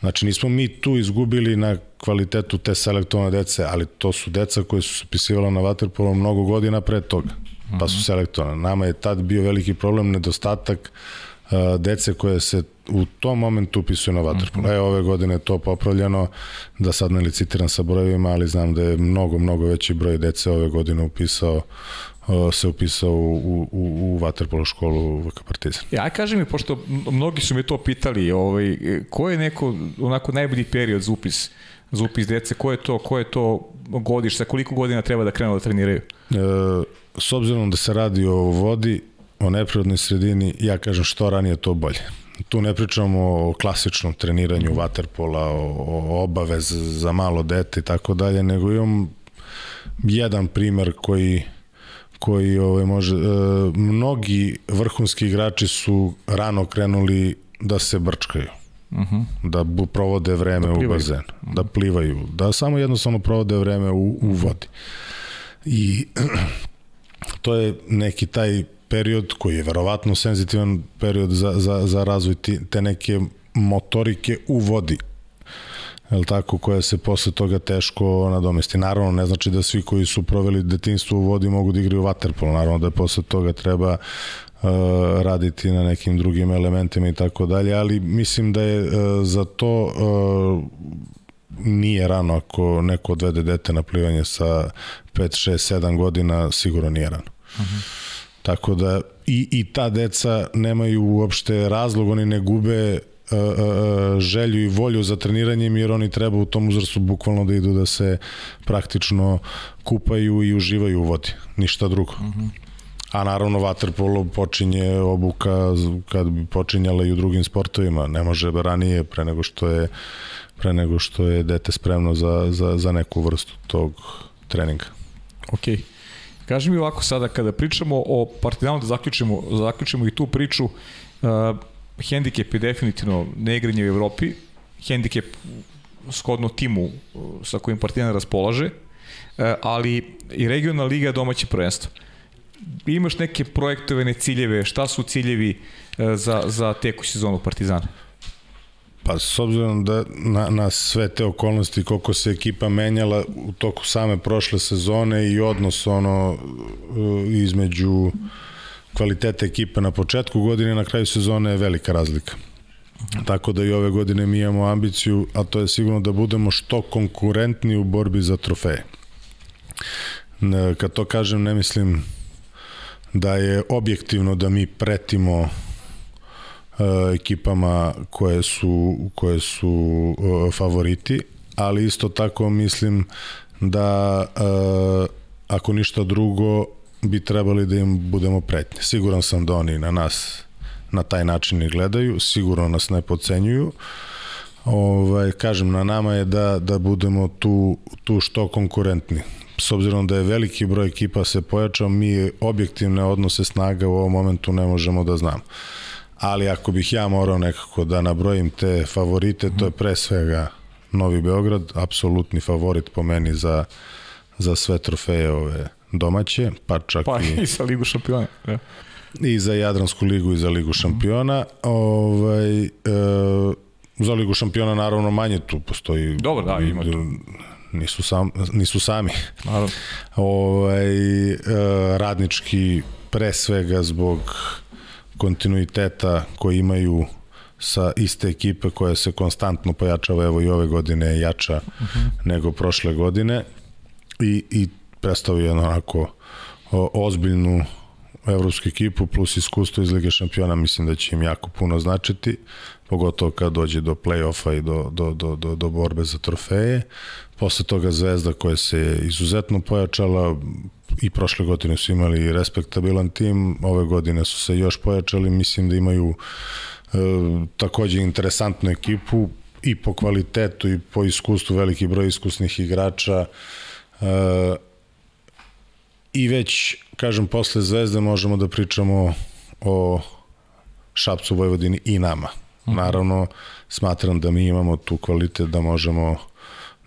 Znači, nismo mi tu izgubili na kvalitetu te selektovane dece, ali to su deca koje su se pisivala na Waterpolo mnogo godina pre toga, pa su mhm. selektovane. Nama je tad bio veliki problem, nedostatak uh, dece koje se u tom momentu upisuju na vaterpolo. Mm -hmm. E, ove godine je to popravljeno, da sad ne licitiram sa brojevima, ali znam da je mnogo, mnogo veći broj dece ove godine upisao se upisao u, u, u vaterpolo školu VK Partizan. Ja, kaži mi, pošto mnogi su mi to pitali, ovaj, ko je neko onako najbolji period za upis, za upis dece, ko je to, ko je to godiš, sa koliko godina treba da krenu da treniraju? E, s obzirom da se radi o vodi, o neprirodnoj sredini, ja kažem što ranije to bolje. Tu ne pričamo o klasičnom treniranju vaterpola, o, o obavez za malo dete i tako dalje, nego imam jedan primer koji koji ovaj može e, mnogi vrhunski igrači su rano krenuli da se brčkaju. Uh mhm. -huh. da bu, provode vreme da u bazenu, uh -huh. da plivaju, da samo jednostavno provode vreme u, u vodi. I to je neki taj period koji je verovatno senzitivan period za, za, za razvoj te neke motorike u vodi jel tako, koja se posle toga teško nadomesti. Naravno, ne znači da svi koji su proveli detinstvo u vodi mogu da igraju vaterpolo, naravno da je posle toga treba uh, raditi na nekim drugim elementima i tako dalje, ali mislim da je uh, za to uh, nije rano ako neko odvede dete na plivanje sa 5, 6, 7 godina, sigurno nije rano. Uh mhm. -huh. Tako da i, i ta deca nemaju uopšte razlog, oni ne gube želju i volju za treniranjem jer oni treba u tom uzrastu bukvalno da idu da se praktično kupaju i uživaju u vodi, ništa drugo. Mhm. -huh. A naravno vaterpolo počinje obuka kad bi počinjala i u drugim sportovima, ne može ranije pre nego što je pre nego što je dete spremno za, za, za neku vrstu tog treninga. Okej. Kaži mi ovako sada, kada pričamo o Partizanu, da zaključimo, zaključimo i tu priču, uh, hendikep je definitivno neigranje u Evropi, hendikep skodno timu uh, sa kojim Partizan raspolaže, uh, ali i regionalna liga domaće prvenstvo. Imaš neke projektovene ciljeve, šta su ciljevi uh, za, za teku sezonu Partizana? Pa s obzirom da na, na sve te okolnosti koliko se ekipa menjala u toku same prošle sezone i odnos ono između kvalitete ekipe na početku godine na kraju sezone je velika razlika. Tako da i ove godine mi imamo ambiciju, a to je sigurno da budemo što konkurentni u borbi za trofeje. Kad to kažem, ne mislim da je objektivno da mi pretimo E, ekipama koje su, koje su e, favoriti, ali isto tako mislim da e, ako ništa drugo bi trebali da im budemo pretnje. Siguran sam da oni na nas na taj način i gledaju, sigurno nas ne pocenjuju. Ovaj, kažem, na nama je da, da budemo tu, tu što konkurentni. S obzirom da je veliki broj ekipa se pojačao, mi objektivne odnose snaga u ovom momentu ne možemo da znamo ali ako bih ja morao nekako da nabrojim te favorite, to je pre svega Novi Beograd, apsolutni favorit po meni za, za sve trofeje ove domaće, pa čak pa, i, i za Ligu šampiona. Ja. I za Jadransku ligu i za Ligu šampiona. Ovaj, e, za Ligu šampiona naravno manje tu postoji. Dobro, da, ima tu. Nisu, sam, nisu sami. Naravno. Ovaj, e, radnički pre svega zbog kontinuiteta koji imaju sa iste ekipe koja se konstantno pojačava, evo i ove godine je jača uh -huh. nego prošle godine. i, i predstavio jedno onako ozbiljnu evropsku ekipu plus iskustvo iz Lige šampiona mislim da će im jako puno značiti pogotovo kad dođe do play-offa i do, do, do, do, do borbe za trofeje. Posle toga Zvezda koja se izuzetno pojačala i prošle godine su imali respektabilan tim, ove godine su se još pojačali, mislim da imaju e, takođe interesantnu ekipu i po kvalitetu i po iskustvu, veliki broj iskusnih igrača e, i već, kažem, posle Zvezde možemo da pričamo o Šapcu Vojvodini i nama. Mhm. Naravno, smatram da mi imamo tu kvalitet da možemo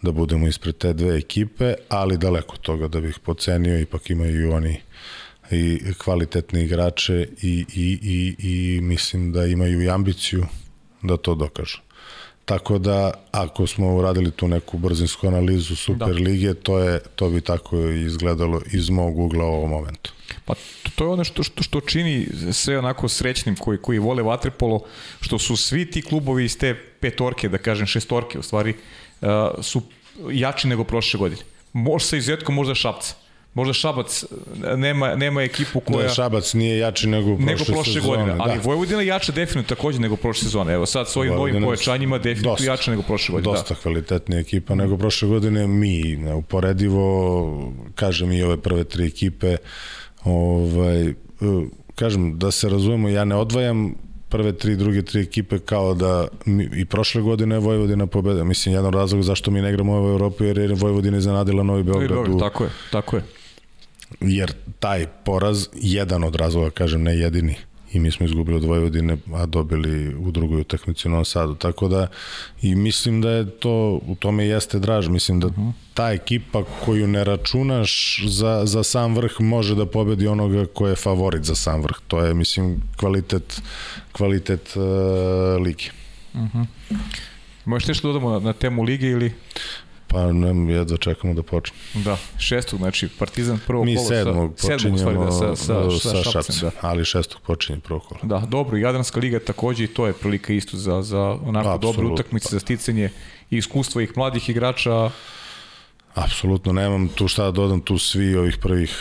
da budemo ispred te dve ekipe, ali daleko toga da bih pocenio, ipak imaju i oni i kvalitetne igrače i, i, i, i mislim da imaju i ambiciju da to dokažu. Tako da, ako smo uradili tu neku brzinsku analizu Super da. lige, to, je, to bi tako izgledalo iz mog ugla u ovom momentu. Pa to je ono što, što, što čini sve onako srećnim koji, koji vole vaterpolo, što su svi ti klubovi iz te petorke, da kažem šestorke u stvari, uh, su jači nego prošle godine. Možda sa izuzetkom možda Šapca. Možda Šabac nema, nema ekipu koja... Da, Šabac nije jači nego prošle, nego prošle sezone. godine, ali da. Vojvodina je jača definitivno takođe nego prošle sezone. Evo sad s ovim novim pojačanjima definitivno dosta, jača nego prošle godine. Dosta da. kvalitetnija ekipa nego prošle godine. Mi neuporedivo, kažem i ove prve tri ekipe, ovaj, kažem, da se razumemo, ja ne odvajam prve tri, druge tri ekipe kao da mi, i prošle godine je Vojvodina pobeda. Mislim, jedan razlog zašto mi ne igramo u Evropi jer je Vojvodina iznenadila Novi Beograd. Novi Beograd, tako je, tako je jer taj poraz, jedan od razloga, kažem, ne jedini, i mi smo izgubili od Vojvodine, a dobili u drugoj utakmici u Novom Sadu. Tako da, i mislim da je to, u tome jeste draž. Mislim da mhm. ta ekipa koju ne računaš za, za sam vrh može da pobedi onoga ko je favorit za sam vrh. To je, mislim, kvalitet, kvalitet uh, lige. Uh mhm. -huh. Možeš nešto dodamo na, na temu lige ili... Pa ne, jedva čekamo da počne. Da, šestog, znači Partizan prvo Mi kolo. Mi sedmog sa, počinjemo sedmog, da, sa, sa, sa, sa šapcem, da. ali šestog počinje prvo kolo. Da, dobro, Jadranska liga takođe i to je prilika isto za, za onako Absolut. dobre utakmice, za sticanje i iskustva ih mladih igrača. Apsolutno, nemam tu šta da dodam, tu svi ovih prvih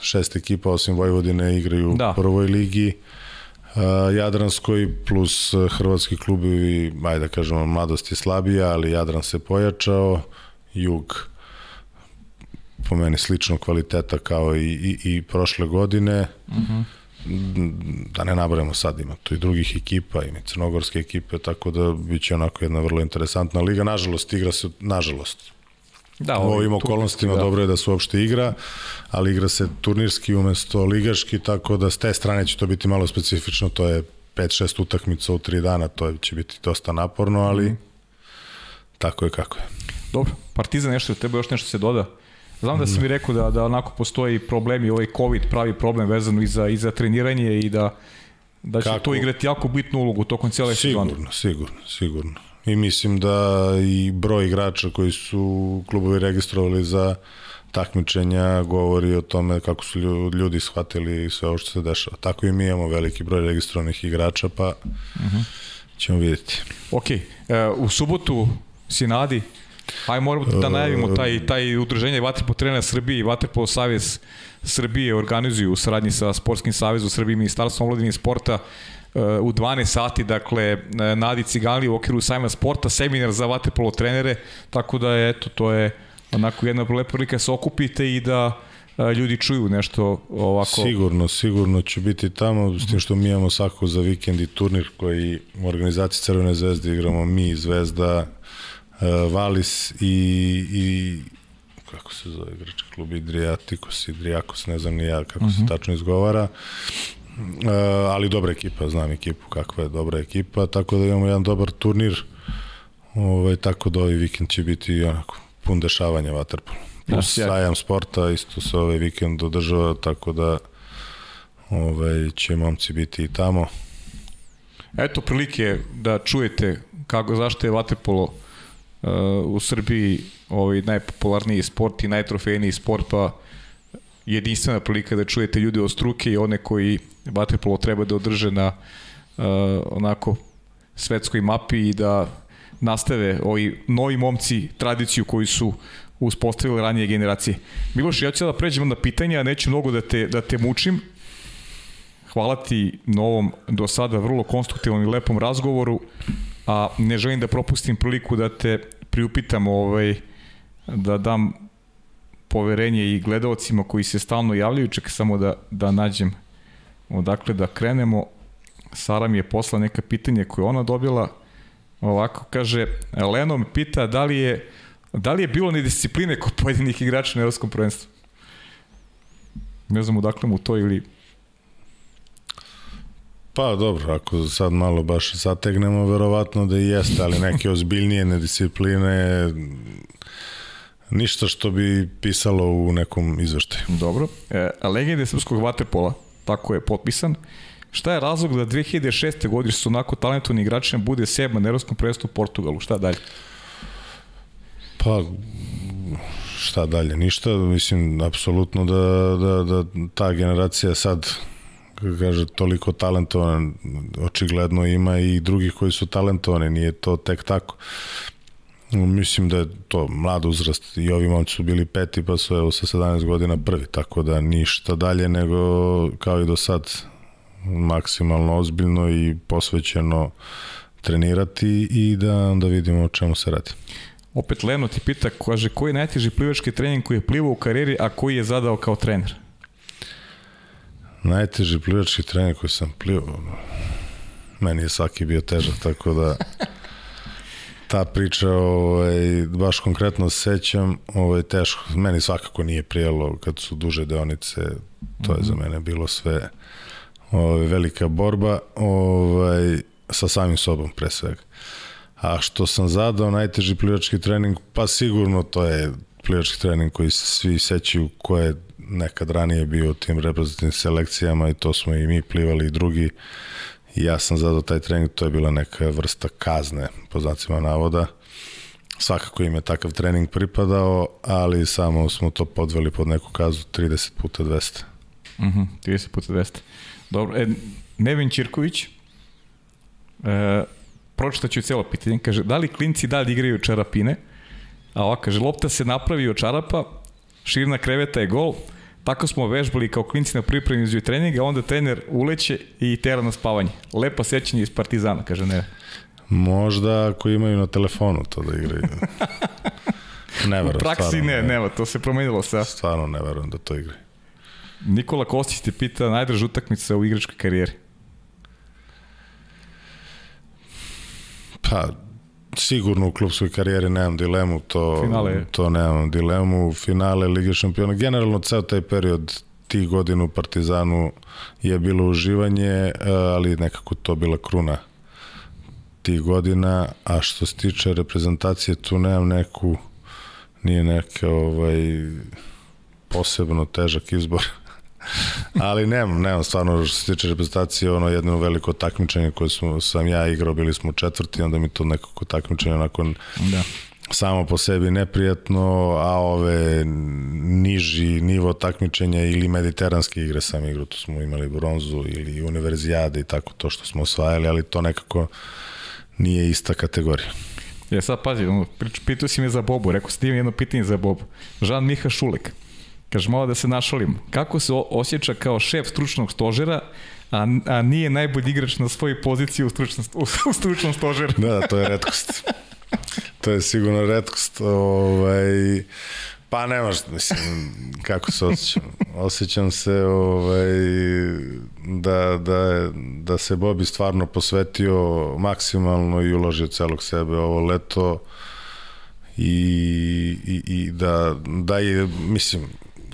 šest ekipa osim Vojvodine igraju da. u prvoj ligi. Uh, Jadranskoj plus hrvatski klubovi, ajde da kažemo, mladost je slabija, ali Jadran se pojačao, Jug po meni slično kvaliteta kao i, i, i prošle godine. Uh -huh. Da ne nabrajamo sad, ima tu i drugih ekipa, ima i crnogorske ekipe, tako da biće onako jedna vrlo interesantna liga. Nažalost, igra se, nažalost, Da, u ovim okolnostima da. dobro je da se uopšte igra, ali igra se turnirski umesto ligaški, tako da s te strane će to biti malo specifično, to je 5-6 utakmica u 3 dana, to će biti dosta naporno, ali mm. tako je kako je. Dobro, Partizan nešto, treba još nešto se doda? Znam da si mi rekao da, da onako postoji problemi, ovaj COVID pravi problem vezano i za, i za treniranje i da, da će Kako? to igrati jako bitnu ulogu tokom cijele sezone. Sigurno, sigurno, sigurno i mislim da i broj igrača koji su klubovi registrovali za takmičenja govori o tome kako su ljudi shvatili sve ovo što se dešava. Tako i mi imamo veliki broj registrovanih igrača, pa uh mhm. -huh. ćemo vidjeti. Ok, e, u subotu si nadi, aj moramo da najavimo taj, taj udruženje Vatrpo trenera Srbije i Vatrpo Savez Srbije organizuju u saradnji sa Sportskim savezom Srbije i Ministarstvom omladine i sporta u 12 sati, dakle, Nadi Cigali u okviru sajma sporta, seminar za vaterpolo trenere, tako da, eto, to je onako jedna lepa prilika da se okupite i da ljudi čuju nešto ovako. Sigurno, sigurno će biti tamo, s tim što mi imamo svako za vikend i turnir koji u organizaciji Crvene zvezde igramo mi, Zvezda, Valis i, i kako se zove igrački klub Idriatikos, Idriakos, ne znam ni ja kako uh -huh. se mhm. tačno izgovara. Uh, ali dobra ekipa, znam ekipu kakva je dobra ekipa, tako da imamo jedan dobar turnir. Ovaj tako da ovaj vikend će biti onako pun dešavanja vaterpola. Da, Plus da, sajam sporta isto se ovaj vikend održava, tako da ovaj će momci biti i tamo. Eto prilike da čujete kako zašto je vaterpolo uh, u Srbiji ovaj najpopularniji sport i najtrofejniji sport pa jedinstvena prilika da čujete ljude od struke i one koji vaterpolo treba da održe na uh, onako svetskoj mapi i da nastave ovi novi momci tradiciju koji su uspostavile ranije generacije. Miloš, ja ću da pređemo na pitanja, neću mnogo da te, da te mučim. Hvala ti na ovom do sada vrlo konstruktivnom i lepom razgovoru, a ne želim da propustim priliku da te priupitam ovaj, da dam poverenje i gledalcima koji se stalno javljaju, čekaj samo da, da nađem odakle da krenemo. Sara mi je posla neka pitanje koje ona dobila. Ovako kaže, Leno mi pita da li je, da li je bilo nediscipline kod pojedinih igrača na Evropskom prvenstvu. Ne znam odakle mu to ili Pa dobro, ako sad malo baš zategnemo, verovatno da i jeste, ali neke ozbiljnije nediscipline, ništa što bi pisalo u nekom izveštaju. Dobro. E, legende srpskog vaterpola, tako je potpisan. Šta je razlog da 2006. godine su onako talentovni igračima bude sedma na Evropskom prvenstvu u Portugalu? Šta dalje? Pa, šta dalje? Ništa. Mislim, apsolutno da, da, da ta generacija sad kaže, toliko talentovan, očigledno ima i drugih koji su talentovani, nije to tek tako. Mislim da je to mlad uzrast i ovi momci su bili peti pa su evo sa 17 godina prvi, tako da ništa dalje nego kao i do sad maksimalno ozbiljno i posvećeno trenirati i da onda vidimo o čemu se radi. Opet Leno ti pita, kaže, koji je najteži plivački trening koji je plivao u karijeri, a koji je zadao kao trener? Najteži plivački trening koji sam plivao, meni je svaki bio težak, tako da ta priča, ovaj, baš konkretno sećam, ovaj, teško, meni svakako nije prijelo kad su duže deonice, to je za mene bilo sve ovaj, velika borba, ovaj, sa samim sobom pre svega. A što sam zadao najteži plivački trening, pa sigurno to je plivački trening koji se svi sećaju ko je nekad ranije bio u tim reprezentativnim selekcijama i to smo i mi plivali i drugi ja sam zadao taj trening, to je bila neka vrsta kazne, po znacima navoda. Svakako im je takav trening pripadao, ali samo smo to podveli pod neku kazu 30 puta 200. Mhm, uh -huh, 30 puta 200. Dobro, e, Nevin Čirković, e, pročitaću cijelo pitanje, kaže, da li klinci dalje igraju čarapine? A ovako, kaže, lopta se napravi od čarapa, širina kreveta je gol, Tako smo vežbali kao klinci na pripremi izviju treninga, onda trener uleće i tera na spavanje. Lepo sećanje iz Partizana, kaže ne. Možda ako imaju na telefonu to da igraju. ne verujem. U praksi ne, ne, nema, to se promenilo sa. Stvarno ne verujem da to igraju. Nikola Kostić te pita najdraža utakmica u igračkoj karijeri. Pa, sigurno u klubskoj karijeri nemam dilemu, to, finale. to nemam dilemu. Finale Lige šampiona, generalno ceo taj period tih godina u Partizanu je bilo uživanje, e, ali nekako to bila kruna tih godina, a što se tiče reprezentacije, tu nemam neku, nije neka ovaj, posebno težak izbor. Ali nemam, nemam stvarno što se tiče reprezentacije, ono jedno veliko takmičenje koje smo, sam ja igrao, bili smo četvrti, onda mi to nekako takmičenje nakon da samo po sebi neprijatno, a ove niži nivo takmičenja ili mediteranske igre sam igrao, tu smo imali bronzu ili univerzijade i tako to što smo osvajali, ali to nekako nije ista kategorija. Ja sad pazi, pitao si me za Bobu, rekao sam jedno pitanje za Bobu. Žan Miha Šulek, Kaže, malo da se našalim. Kako se osjeća kao šef stručnog stožera, a, a nije najbolji igrač na svojoj poziciji u stručnom, u, stručnom stožeru? da, to je redkost. to je sigurno redkost. Ovaj, pa nemaš, mislim, kako se osjećam? Osjećam se ovaj, da, da, da se Bobi stvarno posvetio maksimalno i uložio celog sebe ovo leto i, i, i da, da je, mislim,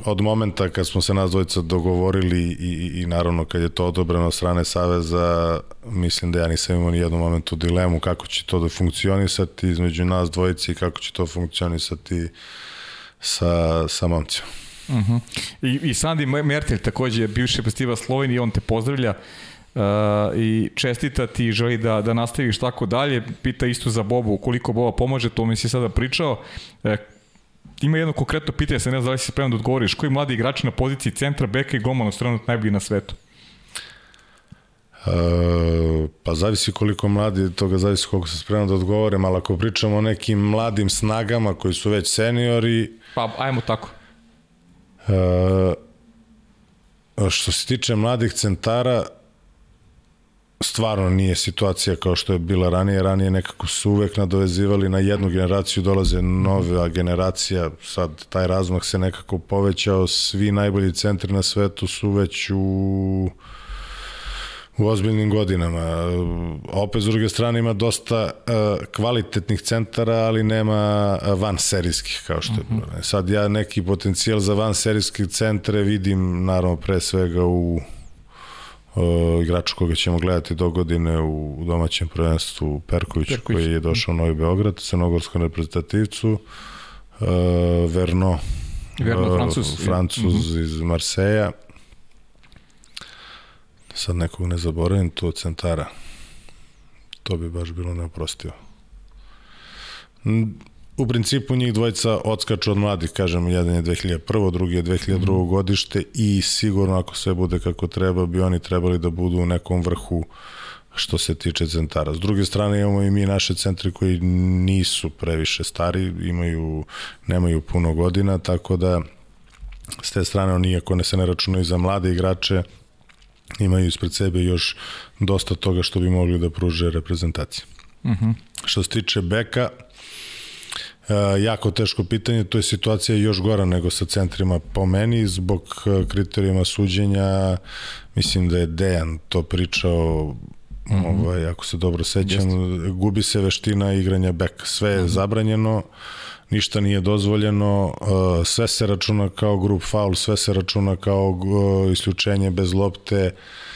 od momenta kad smo se nas dvojica dogovorili i, i, i naravno kad je to odobreno od strane Saveza, mislim da ja nisam imao ni jednu momentu dilemu kako će to da funkcionisati između nas dvojice i kako će to funkcionisati sa, sa momcima. Uh mhm. -huh. I, I Sandi Mertel takođe je bivši festival Slovenije, on te pozdravlja uh, i čestita ti i želi da, da nastaviš tako dalje. Pita isto za Bobu, koliko Boba pomaže, to mi si sada pričao. Uh, ima jedno konkretno pitanje, se ne znam da li si spreman da odgovoriš. Koji mladi igrači na poziciji centra, beka i golmana su trenutno najbolji na svetu? Uh, Pa zavisi koliko mladi, toga zavisi koliko se spremno da odgovorim, ali ako pričamo o nekim mladim snagama koji su već seniori... Pa ajmo tako. Uh, što se tiče mladih centara, stvarno nije situacija kao što je bila ranije. Ranije nekako su uvek nadovezivali na jednu generaciju, dolaze nova generacija, sad taj razmah se nekako povećao, svi najbolji centri na svetu su već u u ozbiljnim godinama. Opet, s druge strane, ima dosta uh, kvalitetnih centara, ali nema van serijskih, kao što je. Uh -huh. Sad ja neki potencijal za van serijske centre vidim, naravno, pre svega u uh, igraču koga ćemo gledati do godine u domaćem prvenstvu Perković, Perković. koji je došao u Novi Beograd, crnogorskom reprezentativcu, uh, Verno, Verno, Francus, Francuz uh -huh. iz Marseja, sad nekog ne zaboravim, tu od centara. To bi baš bilo neoprostivo. U principu njih dvojica odskaču od mladih, kažem, jedan je 2001. drugi je 2002. Mm. godište i sigurno ako sve bude kako treba, bi oni trebali da budu u nekom vrhu što se tiče centara. S druge strane imamo i mi naše centri koji nisu previše stari, imaju, nemaju puno godina, tako da s te strane oni, ako ne se ne računaju za mlade igrače, imaju ispred sebe još dosta toga što bi mogli da pruže reprezentacije. Uh mhm. -huh. Što se tiče beka, e, jako teško pitanje, to je situacija još gora nego sa centrima po meni, zbog e, kriterijuma suđenja, mislim da je Dejan to pričao Mm -hmm. ovaj, ako se dobro sećam, Jeste. gubi se veština igranja beka. Sve je mm -hmm. zabranjeno, ništa nije dozvoljeno, uh, sve se računa kao grup faul, sve se računa kao isključenje bez lopte, Uh,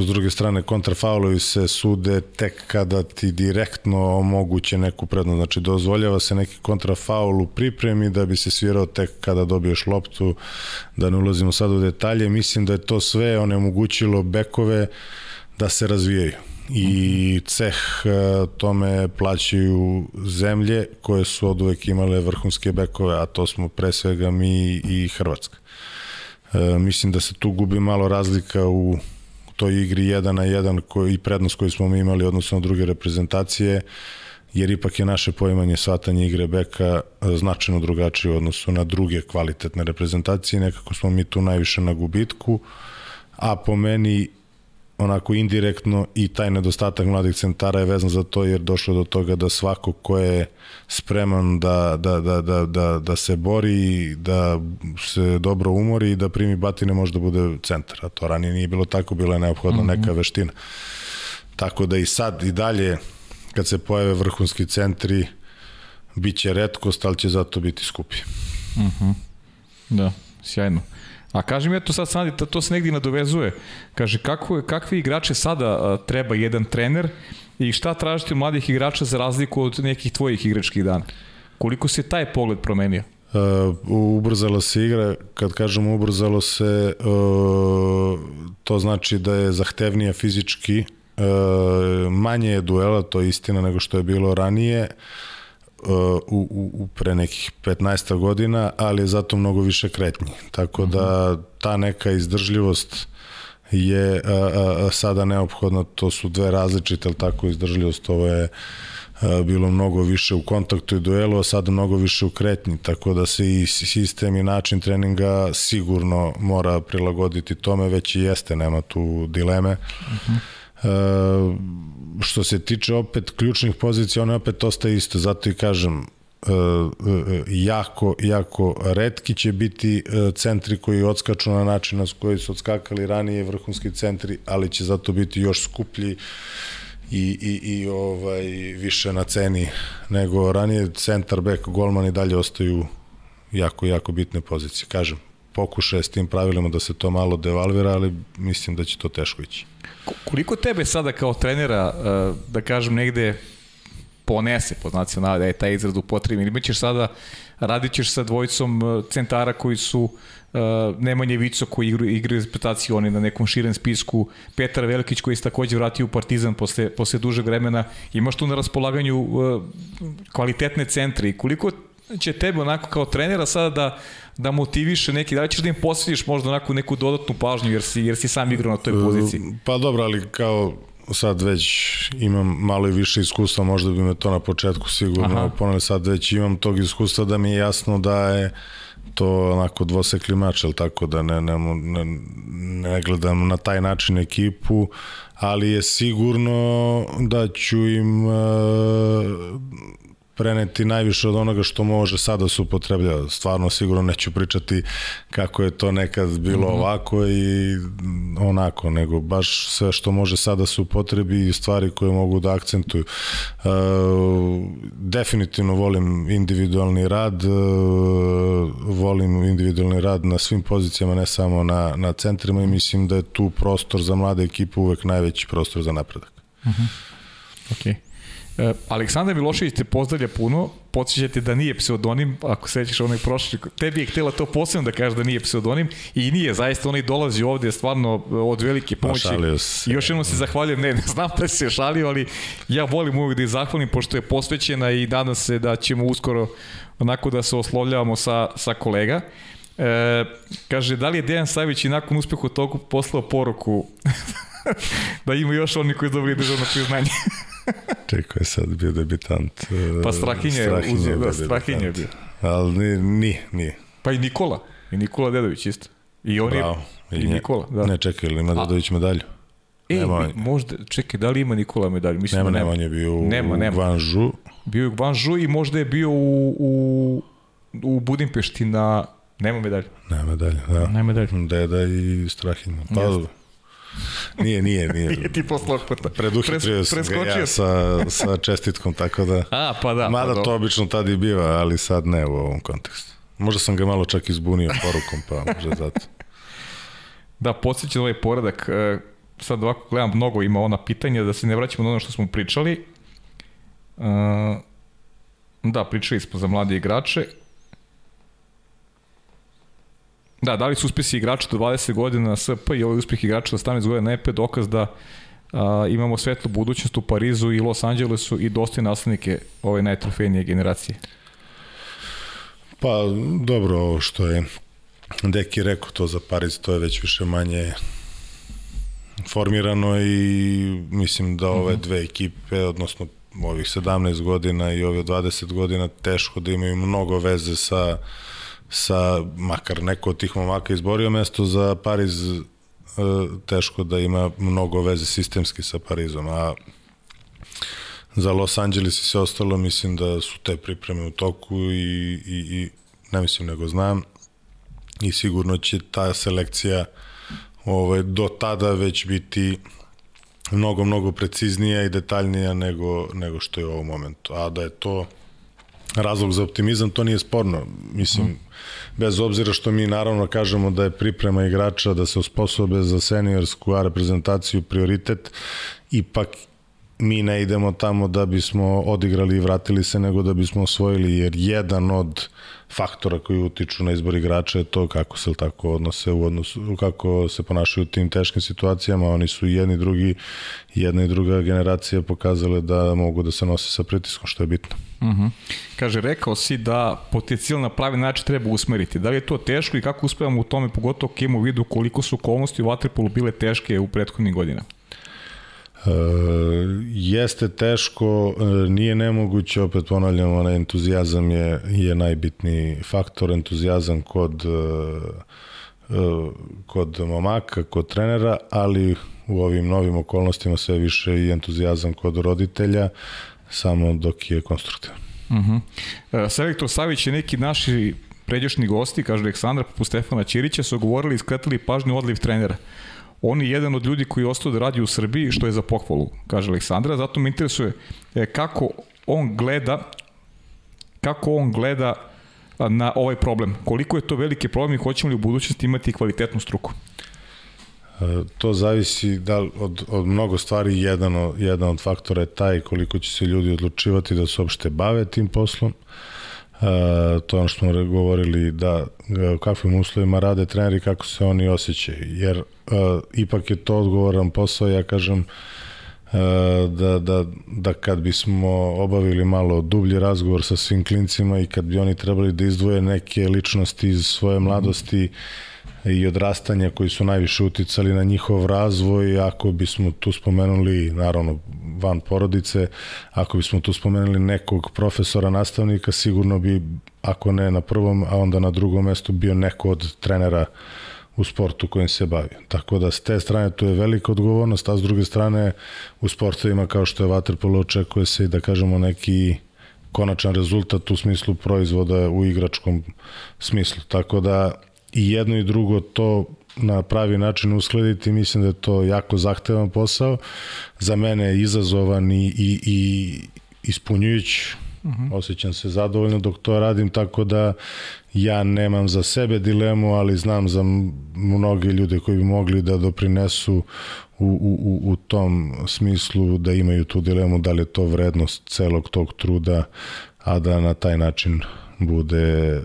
s druge strane kontrafaulovi se sude tek kada ti direktno omoguće neku prednost, znači dozvoljava se neki kontrafaul u pripremi da bi se svirao tek kada dobiješ loptu, da ne ulazimo sad u detalje, mislim da je to sve onemogućilo bekove da se razvijaju. I ceh e, tome plaćaju zemlje koje su od uvek imale vrhunske bekove, a to smo pre svega mi i Hrvatska. E, mislim da se tu gubi malo razlika u toj igri 1 na 1 koji, i prednost koju smo mi imali odnosno na druge reprezentacije, jer ipak je naše poimanje svatanje igre beka e, značajno drugačije u odnosu na druge kvalitetne reprezentacije, nekako smo mi tu najviše na gubitku, a po meni onako indirektno i taj nedostatak mladih centara je vezan za to jer došlo do toga da svako ko je spreman da, da, da, da, da, da se bori, da se dobro umori i da primi batine može da bude centar. A to ranije nije bilo tako, bila je neophodna mm -hmm. neka veština. Tako da i sad i dalje kad se pojave vrhunski centri bit će redkost, ali će zato biti skupi. Mm -hmm. Da, sjajno. A kaži mi, eto sad Sandi, to se negdje nadovezuje. Kaže, kako, kakvi igrače sada treba jedan trener i šta tražiti od mladih igrača za razliku od nekih tvojih igračkih dana? Koliko se taj pogled promenio? Uh, ubrzalo se igra, kad kažemo ubrzalo se, uh, to znači da je zahtevnija fizički, uh, manje je duela, to je istina nego što je bilo ranije, uh, u, u, u pre nekih 15 godina, ali je zato mnogo više kretnji. Tako da ta neka izdržljivost je a, a, sada neophodna, to su dve različite, ali tako izdržljivost, ovo je bilo mnogo više u kontaktu i duelu, a sada mnogo više u kretnji, tako da se i sistem i način treninga sigurno mora prilagoditi tome, već i jeste, nema tu dileme. Uh -huh. Uh, što se tiče opet ključnih pozicija, ono je opet ostaje isto, zato i kažem, uh, uh, jako, jako redki će biti centri koji odskaču na način na koji su odskakali ranije vrhunski centri, ali će zato biti još skuplji i, i, i ovaj, više na ceni nego ranije centar, back, golman i dalje ostaju jako, jako bitne pozicije. Kažem, pokušaje s tim pravilima da se to malo devalvira, ali mislim da će to teško ići. Koliko tebe sada kao trenera, eh, da kažem, negde ponese, po znacima da je taj izraz upotrebi, ili ćeš sada, radit ćeš sa dvojicom eh, centara koji su uh, Nemanje Vico koji igra, igra reputaciju, oni na nekom širem spisku, Petar Velikić koji se takođe vratio u Partizan posle, posle dužeg vremena, imaš tu na raspolaganju uh, kvalitetne centre i koliko će tebe onako kao trenera sada da, da motiviše neki, da li ćeš da im posvetiš možda onako neku dodatnu pažnju jer si, jer si sam igrao na toj poziciji? Pa dobro, ali kao sad već imam malo i više iskustva, možda bi me to na početku sigurno poneli, sad već imam tog iskustva da mi je jasno da je to onako dvosekli mač, ali tako da ne, ne, ne, ne gledam na taj način ekipu, ali je sigurno da ću im uh, preneti najviše od onoga što može sada se upotrebljava. Stvarno sigurno neću pričati kako je to nekad bilo mm -hmm. ovako i onako, nego baš sve što može sada se upotrebi i stvari koje mogu da akcentuju. E, definitivno volim individualni rad, e, volim individualni rad na svim pozicijama, ne samo na, na centrima i mislim da je tu prostor za mlade ekipe uvek najveći prostor za napredak. Mm -hmm. Okay. E, Aleksandar Milošević te pozdravlja puno, podsjećate da nije pseudonim, ako sećaš onaj prošli, tebi je htjela to posebno da kaže da nije pseudonim i nije, zaista onaj dolazi ovde stvarno od velike pomoći. I još jednom se zahvaljujem, ne, ne znam da se šalio, ali ja volim uvijek da je zahvalim pošto je posvećena i nadam se da ćemo uskoro onako da se oslovljavamo sa, sa kolega. E, kaže, da li je Dejan Savić i nakon uspehu toga poslao poruku da ima još oni koji dobili državno priznanje? Čekaj, je sad bio debitant. Pa Strahinje, Strahinje, uzio, da, Strahinje je bio. Ali nije, nije, nije. Pa i Nikola, i Nikola Dedović isto. I on Bravo. je, i, i Nikola, da. Ne, čekaj, ili ima Dedović medalju? E, nema, možda, čekaj, da li ima Nikola medalju? Mislim nema, da nema, on je bio u, nema, nema. Gvanžu. Bio je u Gvanžu i možda je bio u, u, u Budimpešti na... Nema medalju. Nema medalju, da. Nema medalju. Deda i Strahinja. Pa, Jeste. Nije, nije, nije. nije ti posle puta. Preduhitrio sam ga ja sa, sa čestitkom, tako da... A, pa da. Mada pa to obično tad i biva, ali sad ne u ovom kontekstu. Možda sam ga malo čak izbunio porukom, pa možda zato. Da, podsjećam ovaj poredak, e, sad ovako gledam, mnogo ima ona pitanja, da se ne vraćamo na ono što smo pričali. E, da, pričali smo za mlade igrače. Da, da li su uspesi igrača do 20 godina na SP i ovaj uspeh igrača do 18 godina na EP dokaz da a, imamo svetlu budućnost u Parizu i Los Angelesu i dosta naslednike ove najtrofejnije generacije? Pa, dobro, ovo što je Deki rekao to za Pariz, to je već više manje formirano i mislim da ove mhm. dve ekipe, odnosno ovih 17 godina i ove 20 godina, teško da imaju mnogo veze sa sa, makar neko od tih momaka izborio mesto za Pariz, e, teško da ima mnogo veze sistemski sa Parizom, a za Los Angeles i sve ostalo mislim da su te pripreme u toku i, i, i ne mislim nego znam i sigurno će ta selekcija ovaj, do tada već biti mnogo, mnogo preciznija i detaljnija nego, nego što je u ovom momentu. A da je to razlog za optimizam, to nije sporno. Mislim, mm. bez obzira što mi naravno kažemo da je priprema igrača da se osposobe za seniorsku reprezentaciju prioritet, ipak mi ne idemo tamo da bismo odigrali i vratili se, nego da bismo osvojili, jer jedan od faktora koji utiču na izbor igrača je to kako se tako odnose u odnosu, kako se ponašaju u tim teškim situacijama, oni su i jedni drugi, jedna i druga generacija pokazale da mogu da se nose sa pritiskom, što je bitno. Uh mhm. -huh. Kaže, rekao si da potencijal na pravi način treba usmeriti. Da li je to teško i kako uspevamo u tome, pogotovo imamo vidu koliko su okolnosti u Vatripolu bile teške u prethodnim godinama? E, jeste teško, e, nije nemoguće, opet ponavljam, onaj entuzijazam je, je najbitniji faktor, entuzijazam kod, e, kod momaka, kod trenera, ali u ovim novim okolnostima sve više i entuzijazam kod roditelja, samo dok je konstruktivan. Uh -huh. Selektor Savić je neki naši pređošni gosti, kaže Aleksandar, poput Stefana Ćirića, su govorili i skretali pažnju odliv trenera. On je jedan od ljudi koji je ostao da radi u Srbiji, što je za pohvalu, kaže Aleksandra, zato me interesuje e, kako on gleda kako on gleda na ovaj problem. Koliko je to veliki problem i hoćemo li u budućnosti imati kvalitetnu struku? E, to zavisi da od, od mnogo stvari. Jedan od, jedan od faktora je taj koliko će se ljudi odlučivati da se uopšte bave tim poslom. Uh, to je ono što smo govorili da u kakvim uslovima rade treneri kako se oni osjećaju. Jer uh, ipak je to odgovoran posao ja kažem da, da, da kad bismo obavili malo dublji razgovor sa svim klincima i kad bi oni trebali da izdvoje neke ličnosti iz svoje mladosti i odrastanja koji su najviše uticali na njihov razvoj, ako bismo tu spomenuli, naravno van porodice, ako bismo tu spomenuli nekog profesora, nastavnika, sigurno bi, ako ne na prvom, a onda na drugom mestu bio neko od trenera u sportu kojim se bavi. Tako da s te strane tu je velika odgovornost, a s druge strane u sportovima kao što je Waterpolo očekuje se i da kažemo neki konačan rezultat u smislu proizvoda u igračkom smislu. Tako da i jedno i drugo to na pravi način uskladiti, mislim da je to jako zahtevan posao. Za mene je izazovan i, i, i ispunjujući Uh -huh. Osjećam se zadovoljno dok to radim, tako da ja nemam za sebe dilemu, ali znam za mnoge ljude koji bi mogli da doprinesu u, u, u tom smislu da imaju tu dilemu da li je to vrednost celog tog truda, a da na taj način bude e,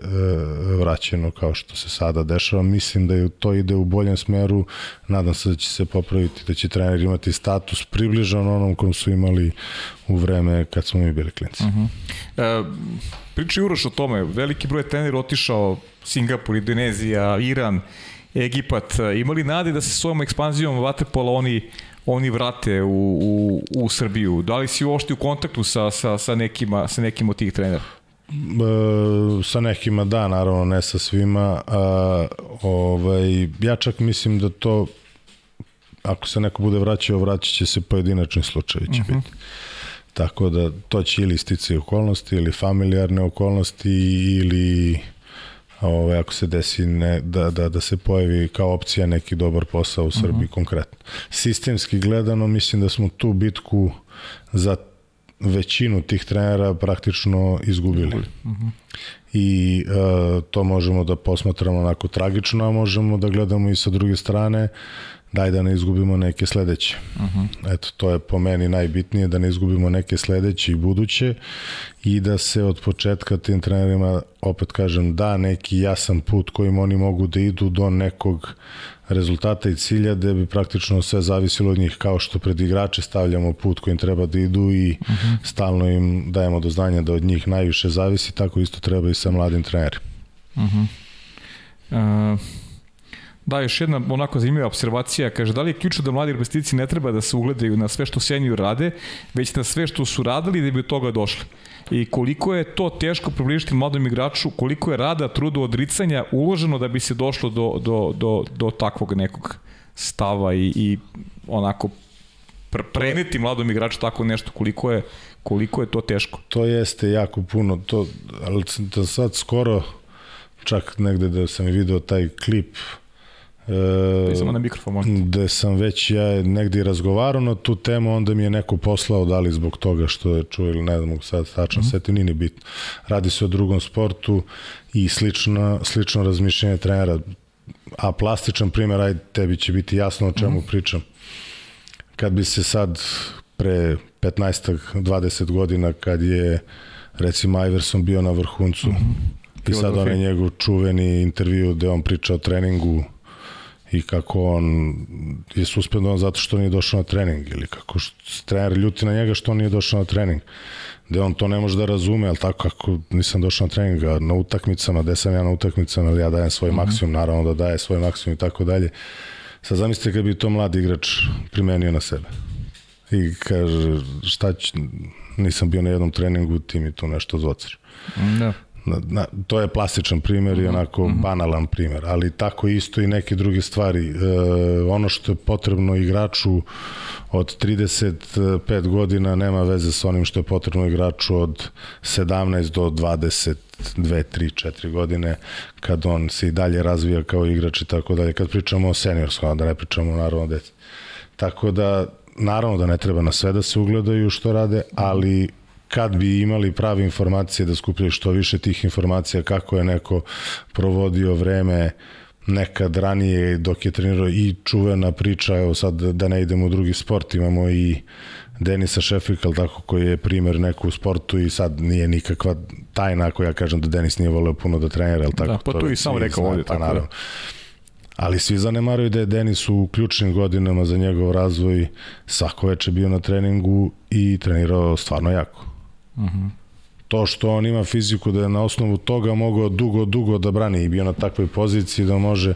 vraćeno kao što se sada dešava. Mislim da je to ide u boljem smeru, nadam se da će se popraviti, da će trener imati status približan onom kom su imali u vreme kad smo mi bili klinci. Uh mhm. -huh. e, priča Uroš o tome, veliki broj trenera otišao Singapur, Indonezija, Iran, Egipat, imali nade da se s ovom ekspanzijom Vaterpola oni oni vrate u, u, u Srbiju. Da li si uopšte u kontaktu sa, sa, sa, nekima, sa nekim od tih trenera? E, sa nekima da, naravno ne sa svima. A, ovaj, ja čak mislim da to ako se neko bude vraćao, vraćat će se pojedinačni slučajevi će uh mhm. -huh. biti. Tako da to će ili stici okolnosti ili familijarne okolnosti ili ovaj, ako se desi ne, da, da, da se pojavi kao opcija neki dobar posao u Srbiji uh mhm. -huh. konkretno. Sistemski gledano mislim da smo tu bitku za većinu tih trenera praktično izgubili. Uh -huh. I uh, to možemo da posmatramo onako tragično, a možemo da gledamo i sa druge strane daj da ne izgubimo neke sledeće. Uh -huh. Eto, to je po meni najbitnije, da ne izgubimo neke sledeće i buduće i da se od početka tim trenerima, opet kažem, da neki jasan put kojim oni mogu da idu do nekog rezultata i cilja da bi praktično sve zavisilo od njih kao što pred igrače stavljamo put kojim treba da idu i uh. -huh. stalno im dajemo do znanja da od njih najviše zavisi, tako isto treba i sa mladim trenerima. Uh -huh. uh, da, još jedna onako zanimljiva observacija, kaže da li je ključno da mladi reprezentativci ne treba da se ugledaju na sve što seniju rade, već na sve što su radili da bi od toga došli i koliko je to teško približiti mladom igraču, koliko je rada, truda, odricanja uloženo da bi se došlo do, do, do, do takvog nekog stava i, i onako pr preneti mladom igraču tako nešto, koliko je, koliko je to teško. To jeste jako puno, to, ali da sad skoro, čak negde da sam video taj klip, E, samo na mikrofon možete. Gde sam već ja negdje razgovarao na tu temu, onda mi je neko poslao da li zbog toga što je čuo ili ne znam sad tačno mm -hmm. seti, nije bitno. Radi se o drugom sportu i slično, slično razmišljanje trenera. A plastičan primjer, ajde, tebi će biti jasno o čemu mm -hmm. pričam. Kad bi se sad pre 15-20 godina, kad je recimo Iverson bio na vrhuncu mm -hmm. i sad onaj njegov čuveni intervju gde on priča o treningu i kako on je suspendovan zato što nije došao na trening ili kako trener ljuti na njega što on nije došao na trening gde on to ne može da razume, ali tako kako nisam došao na trening, a na utakmicama, gde sam ja na utakmicama, ali ja dajem svoj mm -hmm. maksimum, naravno da daje svoj maksimum i tako dalje. Sad zamislite kad bi to mladi igrač primenio na sebe. I kaže, šta će, nisam bio na jednom treningu, ti mi tu nešto zvoceš. Da na, na, to je plastičan primer i mhm, onako mm -hmm. banalan primer, ali tako isto i neke druge stvari. E, ono što je potrebno igraču od 35 godina nema veze sa onim što je potrebno igraču od 17 do 22, 3, 4 godine kad on se i dalje razvija kao igrač i tako dalje. Kad pričamo o seniorskom, da ne pričamo naravno o deci. Tako da, naravno da ne treba na sve da se ugledaju što rade, ali kad bi imali prave informacije da skupljaju što više tih informacija kako je neko provodio vreme nekad ranije dok je trenirao i čuvena priča, evo sad da ne idemo u drugi sport, imamo i Denisa Šefika, tako, koji je primer neku u sportu i sad nije nikakva tajna ako ja kažem da Denis nije voleo puno da trenira, al tako? Da, pa to i sam rekao ovdje, pa, tako naravno. Ali svi zanemaruju da je Denis u ključnim godinama za njegov razvoj svako veče bio na treningu i trenirao stvarno jako. Uh -huh. to što on ima fiziku da je na osnovu toga mogao dugo, dugo da brani i bio na takvoj poziciji da može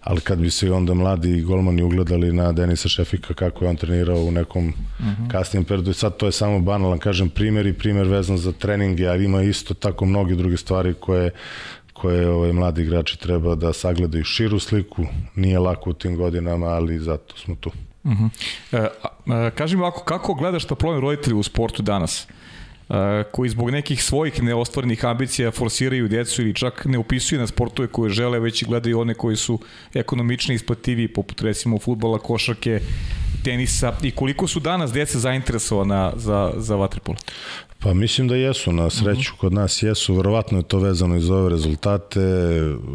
ali kad bi se onda mladi golmani ugledali na Denisa Šefika kako je on trenirao u nekom uh -huh. kasnijem periodu, sad to je samo banalan, kažem, primer i primer vezan za treninge, ali ima isto tako mnoge druge stvari koje koje ovaj, mladi igrači treba da sagledaju širu sliku, nije lako u tim godinama, ali zato smo tu. Uh -huh. e, a, kaži mi ovako, kako gledaš ta problem roditelji u sportu danas? Koji zbog nekih svojih neostvarenih ambicija forsiraju djecu ili čak ne upisuju na sportove koje žele, već i gledaju one koji su ekonomični isplativi, poput recimo futbola, košarke, tenisa i koliko su danas djeca zainteresovana za, za vaterpolo? Pa mislim da jesu, na sreću uh -huh. kod nas jesu, verovatno je to vezano i za ove rezultate,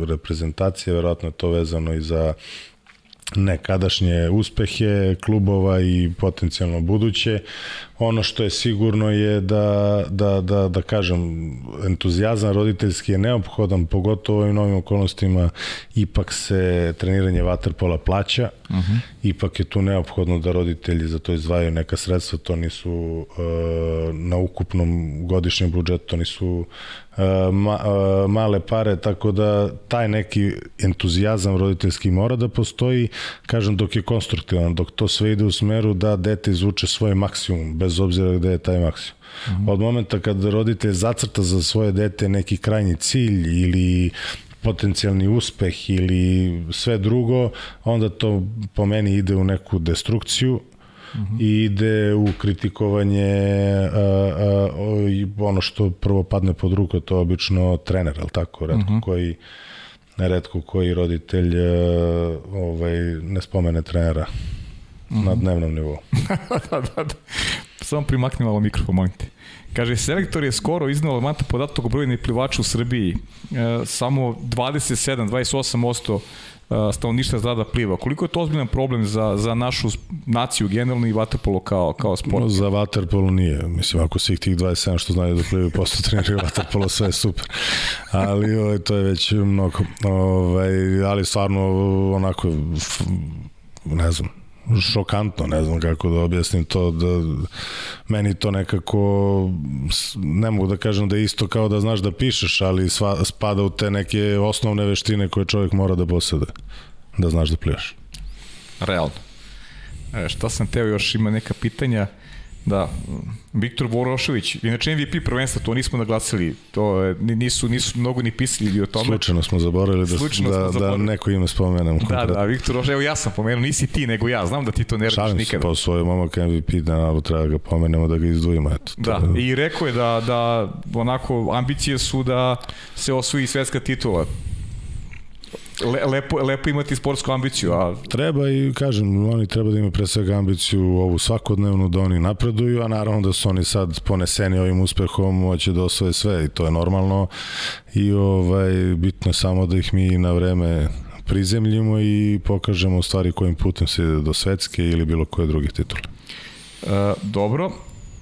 reprezentacije, verovatno je to vezano i za nekadašnje uspehe klubova i potencijalno buduće. Ono što je sigurno je da, da, da, da kažem, entuzijazam roditeljski je neophodan, pogotovo u ovim novim okolnostima, ipak se treniranje vaterpola plaća, uh mhm. -huh. ipak je tu neophodno da roditelji za to izdvajaju neka sredstva, to nisu uh, na ukupnom godišnjem budžetu, to nisu ma, uh, male pare, tako da taj neki entuzijazam roditeljski mora da postoji, kažem, dok je konstruktivan, dok to sve ide u smeru da dete izvuče svoj maksimum, bez obzira gde je taj maksimum. Mm -hmm. Od momenta kad roditelj zacrta za svoje dete neki krajnji cilj ili potencijalni uspeh ili sve drugo, onda to po meni ide u neku destrukciju -hmm. i ide u kritikovanje a, a, a, ono što prvo padne pod ruku, to je obično trener, al tako, redko mm -hmm. koji neretko koji roditelj a, ovaj, ne spomene trenera mm -hmm. na dnevnom nivou. da, da, da. Samo primakni malo mikrofon, molim te. Kaže, selektor je skoro iznao alarmanta podatak o broju neplivača u Srbiji. E, samo 27, 28% e, stanovništva zna da pliva. Koliko je to ozbiljan problem za, za našu naciju generalno i vaterpolo kao, kao sport? No, za vaterpolo nije. Mislim, ako svih tih 27 što znaju da plivaju posto treniraju vaterpolo, sve je super. Ali ovaj, to je već mnogo. Ovaj, ali stvarno onako, ne znam, šokantno, ne znam kako da objasnim to, da meni to nekako, ne mogu da kažem da je isto kao da znaš da pišeš, ali sva, spada u te neke osnovne veštine koje čovjek mora da posede, da znaš da plivaš. Realno. E, šta sam teo još, ima neka pitanja. Da, Viktor Vorošović, inače MVP prvenstva, to nismo naglasili, to nisu, nisu mnogo ni pisali o tome. Slučajno smo zaboravili da, Slučajno da, da zaboravili. da neko ime spomenem. Da, da, Viktor Vorošović, evo ja sam pomenuo, nisi ti, nego ja, znam da ti to ne radiš nikada. Šalim se, pa svoj momak MVP, da ali treba ga pomenemo, da ga izdvojimo. Eto, da, da, i rekao je da, da onako ambicije su da se osvoji svetska titula le, lepo, lepo imati sportsku ambiciju. A... Treba i, kažem, oni treba da imaju pre svega ambiciju ovu svakodnevnu da oni napreduju, a naravno da su oni sad poneseni ovim uspehom, hoće da osvoje sve i to je normalno i ovaj, bitno je samo da ih mi na vreme prizemljimo i pokažemo stvari kojim putem se ide do svetske ili bilo koje drugih titula. E, dobro,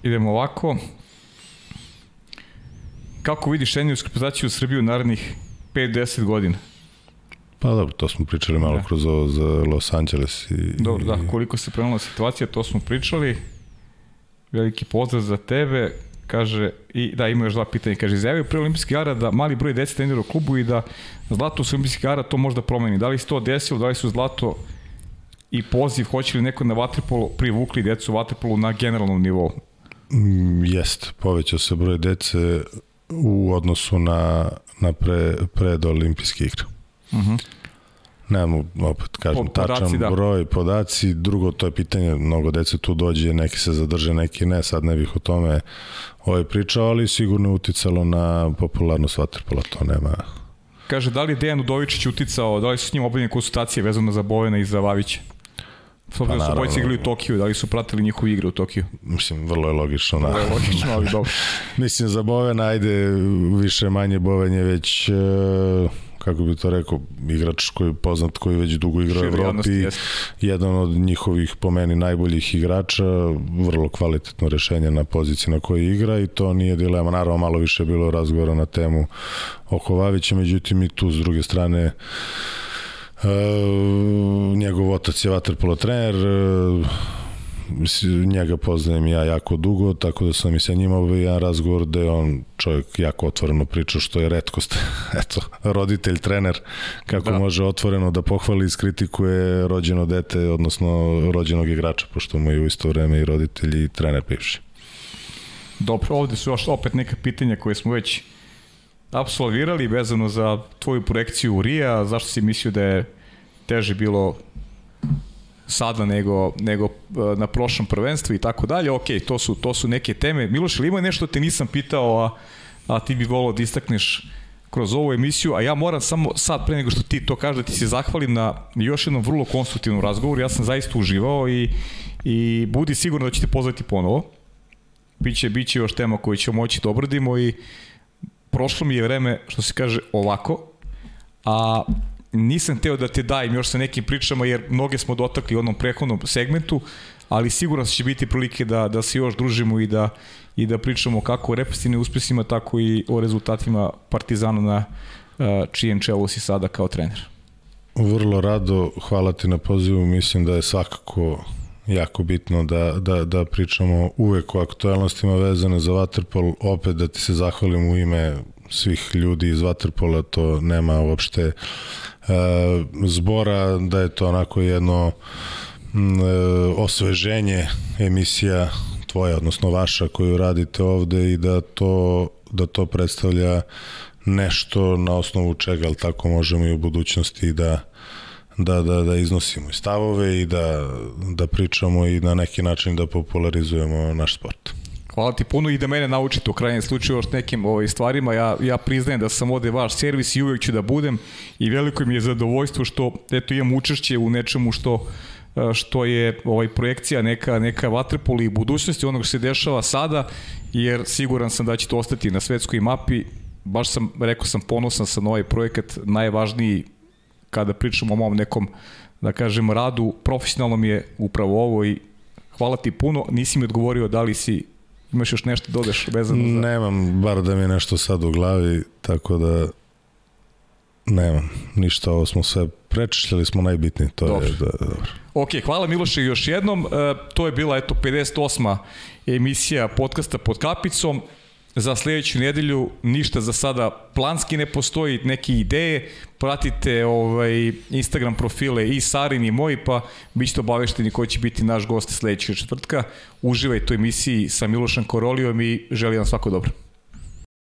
idemo ovako. Kako vidiš seniorsku reprezentaciju u Srbiji u narednih 5-10 godina? Pa dobro, to smo pričali malo da. kroz ovo za Los Angeles. I, dobro, da, koliko se promenila situacija, to smo pričali. Veliki pozdrav za tebe. Kaže, i da, ima još dva pitanja. Kaže, izjavio pre olimpijskih igara da mali broj dece trenira u klubu i da zlato s olimpijskih igara to možda promeni. Da li se to desilo, da li su zlato i poziv, hoće li neko na vaterpolo privukli decu u vaterpolu na generalnom nivou? Mm, jest, povećao se broj dece u odnosu na, na pre, pred olimpijske igre. Uh -huh. Nemamo, opet kažem, po, podaci, tačan da. broj, podaci, drugo to je pitanje, mnogo dece tu dođe, neki se zadrže, neki ne, sad ne bih o tome ovaj pričao, ali sigurno je uticalo na popularnost vaterpola, to nema... Kaže, da li je Dejan Udovičić uticao, da li su s njim obavljene konsultacije vezano za Bovena i za Vavića? S obzirom pa, su obojice igrali u Tokiju, da li su pratili njihovu igru u Tokiju? Mislim, vrlo je logično. Da. Vrlo je logično, ali dobro. Mislim, za Bovena, ajde, više manje Boven je već... Uh kako bi to rekao, igrač koji je poznat, koji već dugo igra u Evropi, jedan od njihovih, po meni, najboljih igrača, vrlo kvalitetno rešenje na poziciji na kojoj igra i to nije dilema. Naravno, malo više je bilo razgovora na temu oko Vavića, međutim i tu s druge strane Uh, njegov otac je vaterpolo trener, uh, njega poznajem ja jako dugo, tako da sam i sa njim obavio jedan razgovor gde on čovjek jako otvoreno priča, što je redkost. Eto, roditelj, trener, kako da. može otvoreno da pohvali i skritikuje rođeno dete, odnosno rođenog igrača, pošto mu je u isto vreme i roditelj i trener bivši. Dobro, ovde su još opet neka pitanja koje smo već absolvirali vezano za tvoju projekciju u Rija, zašto si mislio da je teže bilo sada nego, nego e, na prošlom prvenstvu i tako dalje. Ok, to su, to su neke teme. Miloš, ili ima nešto te nisam pitao, a, a ti bi volao da istakneš kroz ovu emisiju, a ja moram samo sad pre nego što ti to kažeš da ti se zahvalim na još jednom vrlo konstruktivnom razgovoru, ja sam zaista uživao i, i budi sigurno da ćete pozvati ponovo. Biće, biće još tema koju ćemo moći da obradimo i prošlo mi je vreme, što se kaže, ovako, a nisam teo da te dajem još sa nekim pričama, jer mnoge smo dotakli u onom prehodnom segmentu, ali sigurno će biti prilike da, da se još družimo i da, i da pričamo kako o represivnim uspesima, tako i o rezultatima Partizana na čijem čelu si sada kao trener. Vrlo rado, hvala ti na pozivu, mislim da je svakako jako bitno da, da, da pričamo uvek o aktualnostima vezane za Waterpol, opet da ti se zahvalim u ime svih ljudi iz Waterpola, to nema uopšte zbora, da je to onako jedno m, e, osveženje emisija tvoja, odnosno vaša koju radite ovde i da to, da to predstavlja nešto na osnovu čega, ali tako možemo i u budućnosti da da, da, da iznosimo i stavove i da, da pričamo i na neki način da popularizujemo naš sport. Hvala ti puno i da mene naučite u krajnjem slučaju s nekim ovaj, stvarima. Ja, ja priznajem da sam ovde vaš servis i uvek ću da budem i veliko mi je zadovoljstvo što eto, imam učešće u nečemu što što je ovaj projekcija neka neka vaterpol i budućnosti onog što se dešava sada jer siguran sam da će to ostati na svetskoj mapi baš sam rekao sam ponosan sa ovaj projekat najvažniji kada pričamo o mom nekom, da kažem, radu, profesionalno mi je upravo ovo i hvala ti puno. Nisi mi odgovorio da li si imaš još nešto da dodeš vezano za... Nemam, bar da mi je nešto sad u glavi, tako da nemam ništa, ovo smo sve prečišljali smo najbitnije, to dobro. je da, dobro. Ok, hvala Miloše još jednom. E, to je bila eto 58. emisija podcasta pod kapicom za sledeću nedelju ništa za sada planski ne postoji, neke ideje, pratite ovaj Instagram profile i Sarin i moj, pa bit ćete obavešteni ko će biti naš gost sledećeg četvrtka. Uživajte u emisiji sa Milošem Korolijom i želim vam svako dobro.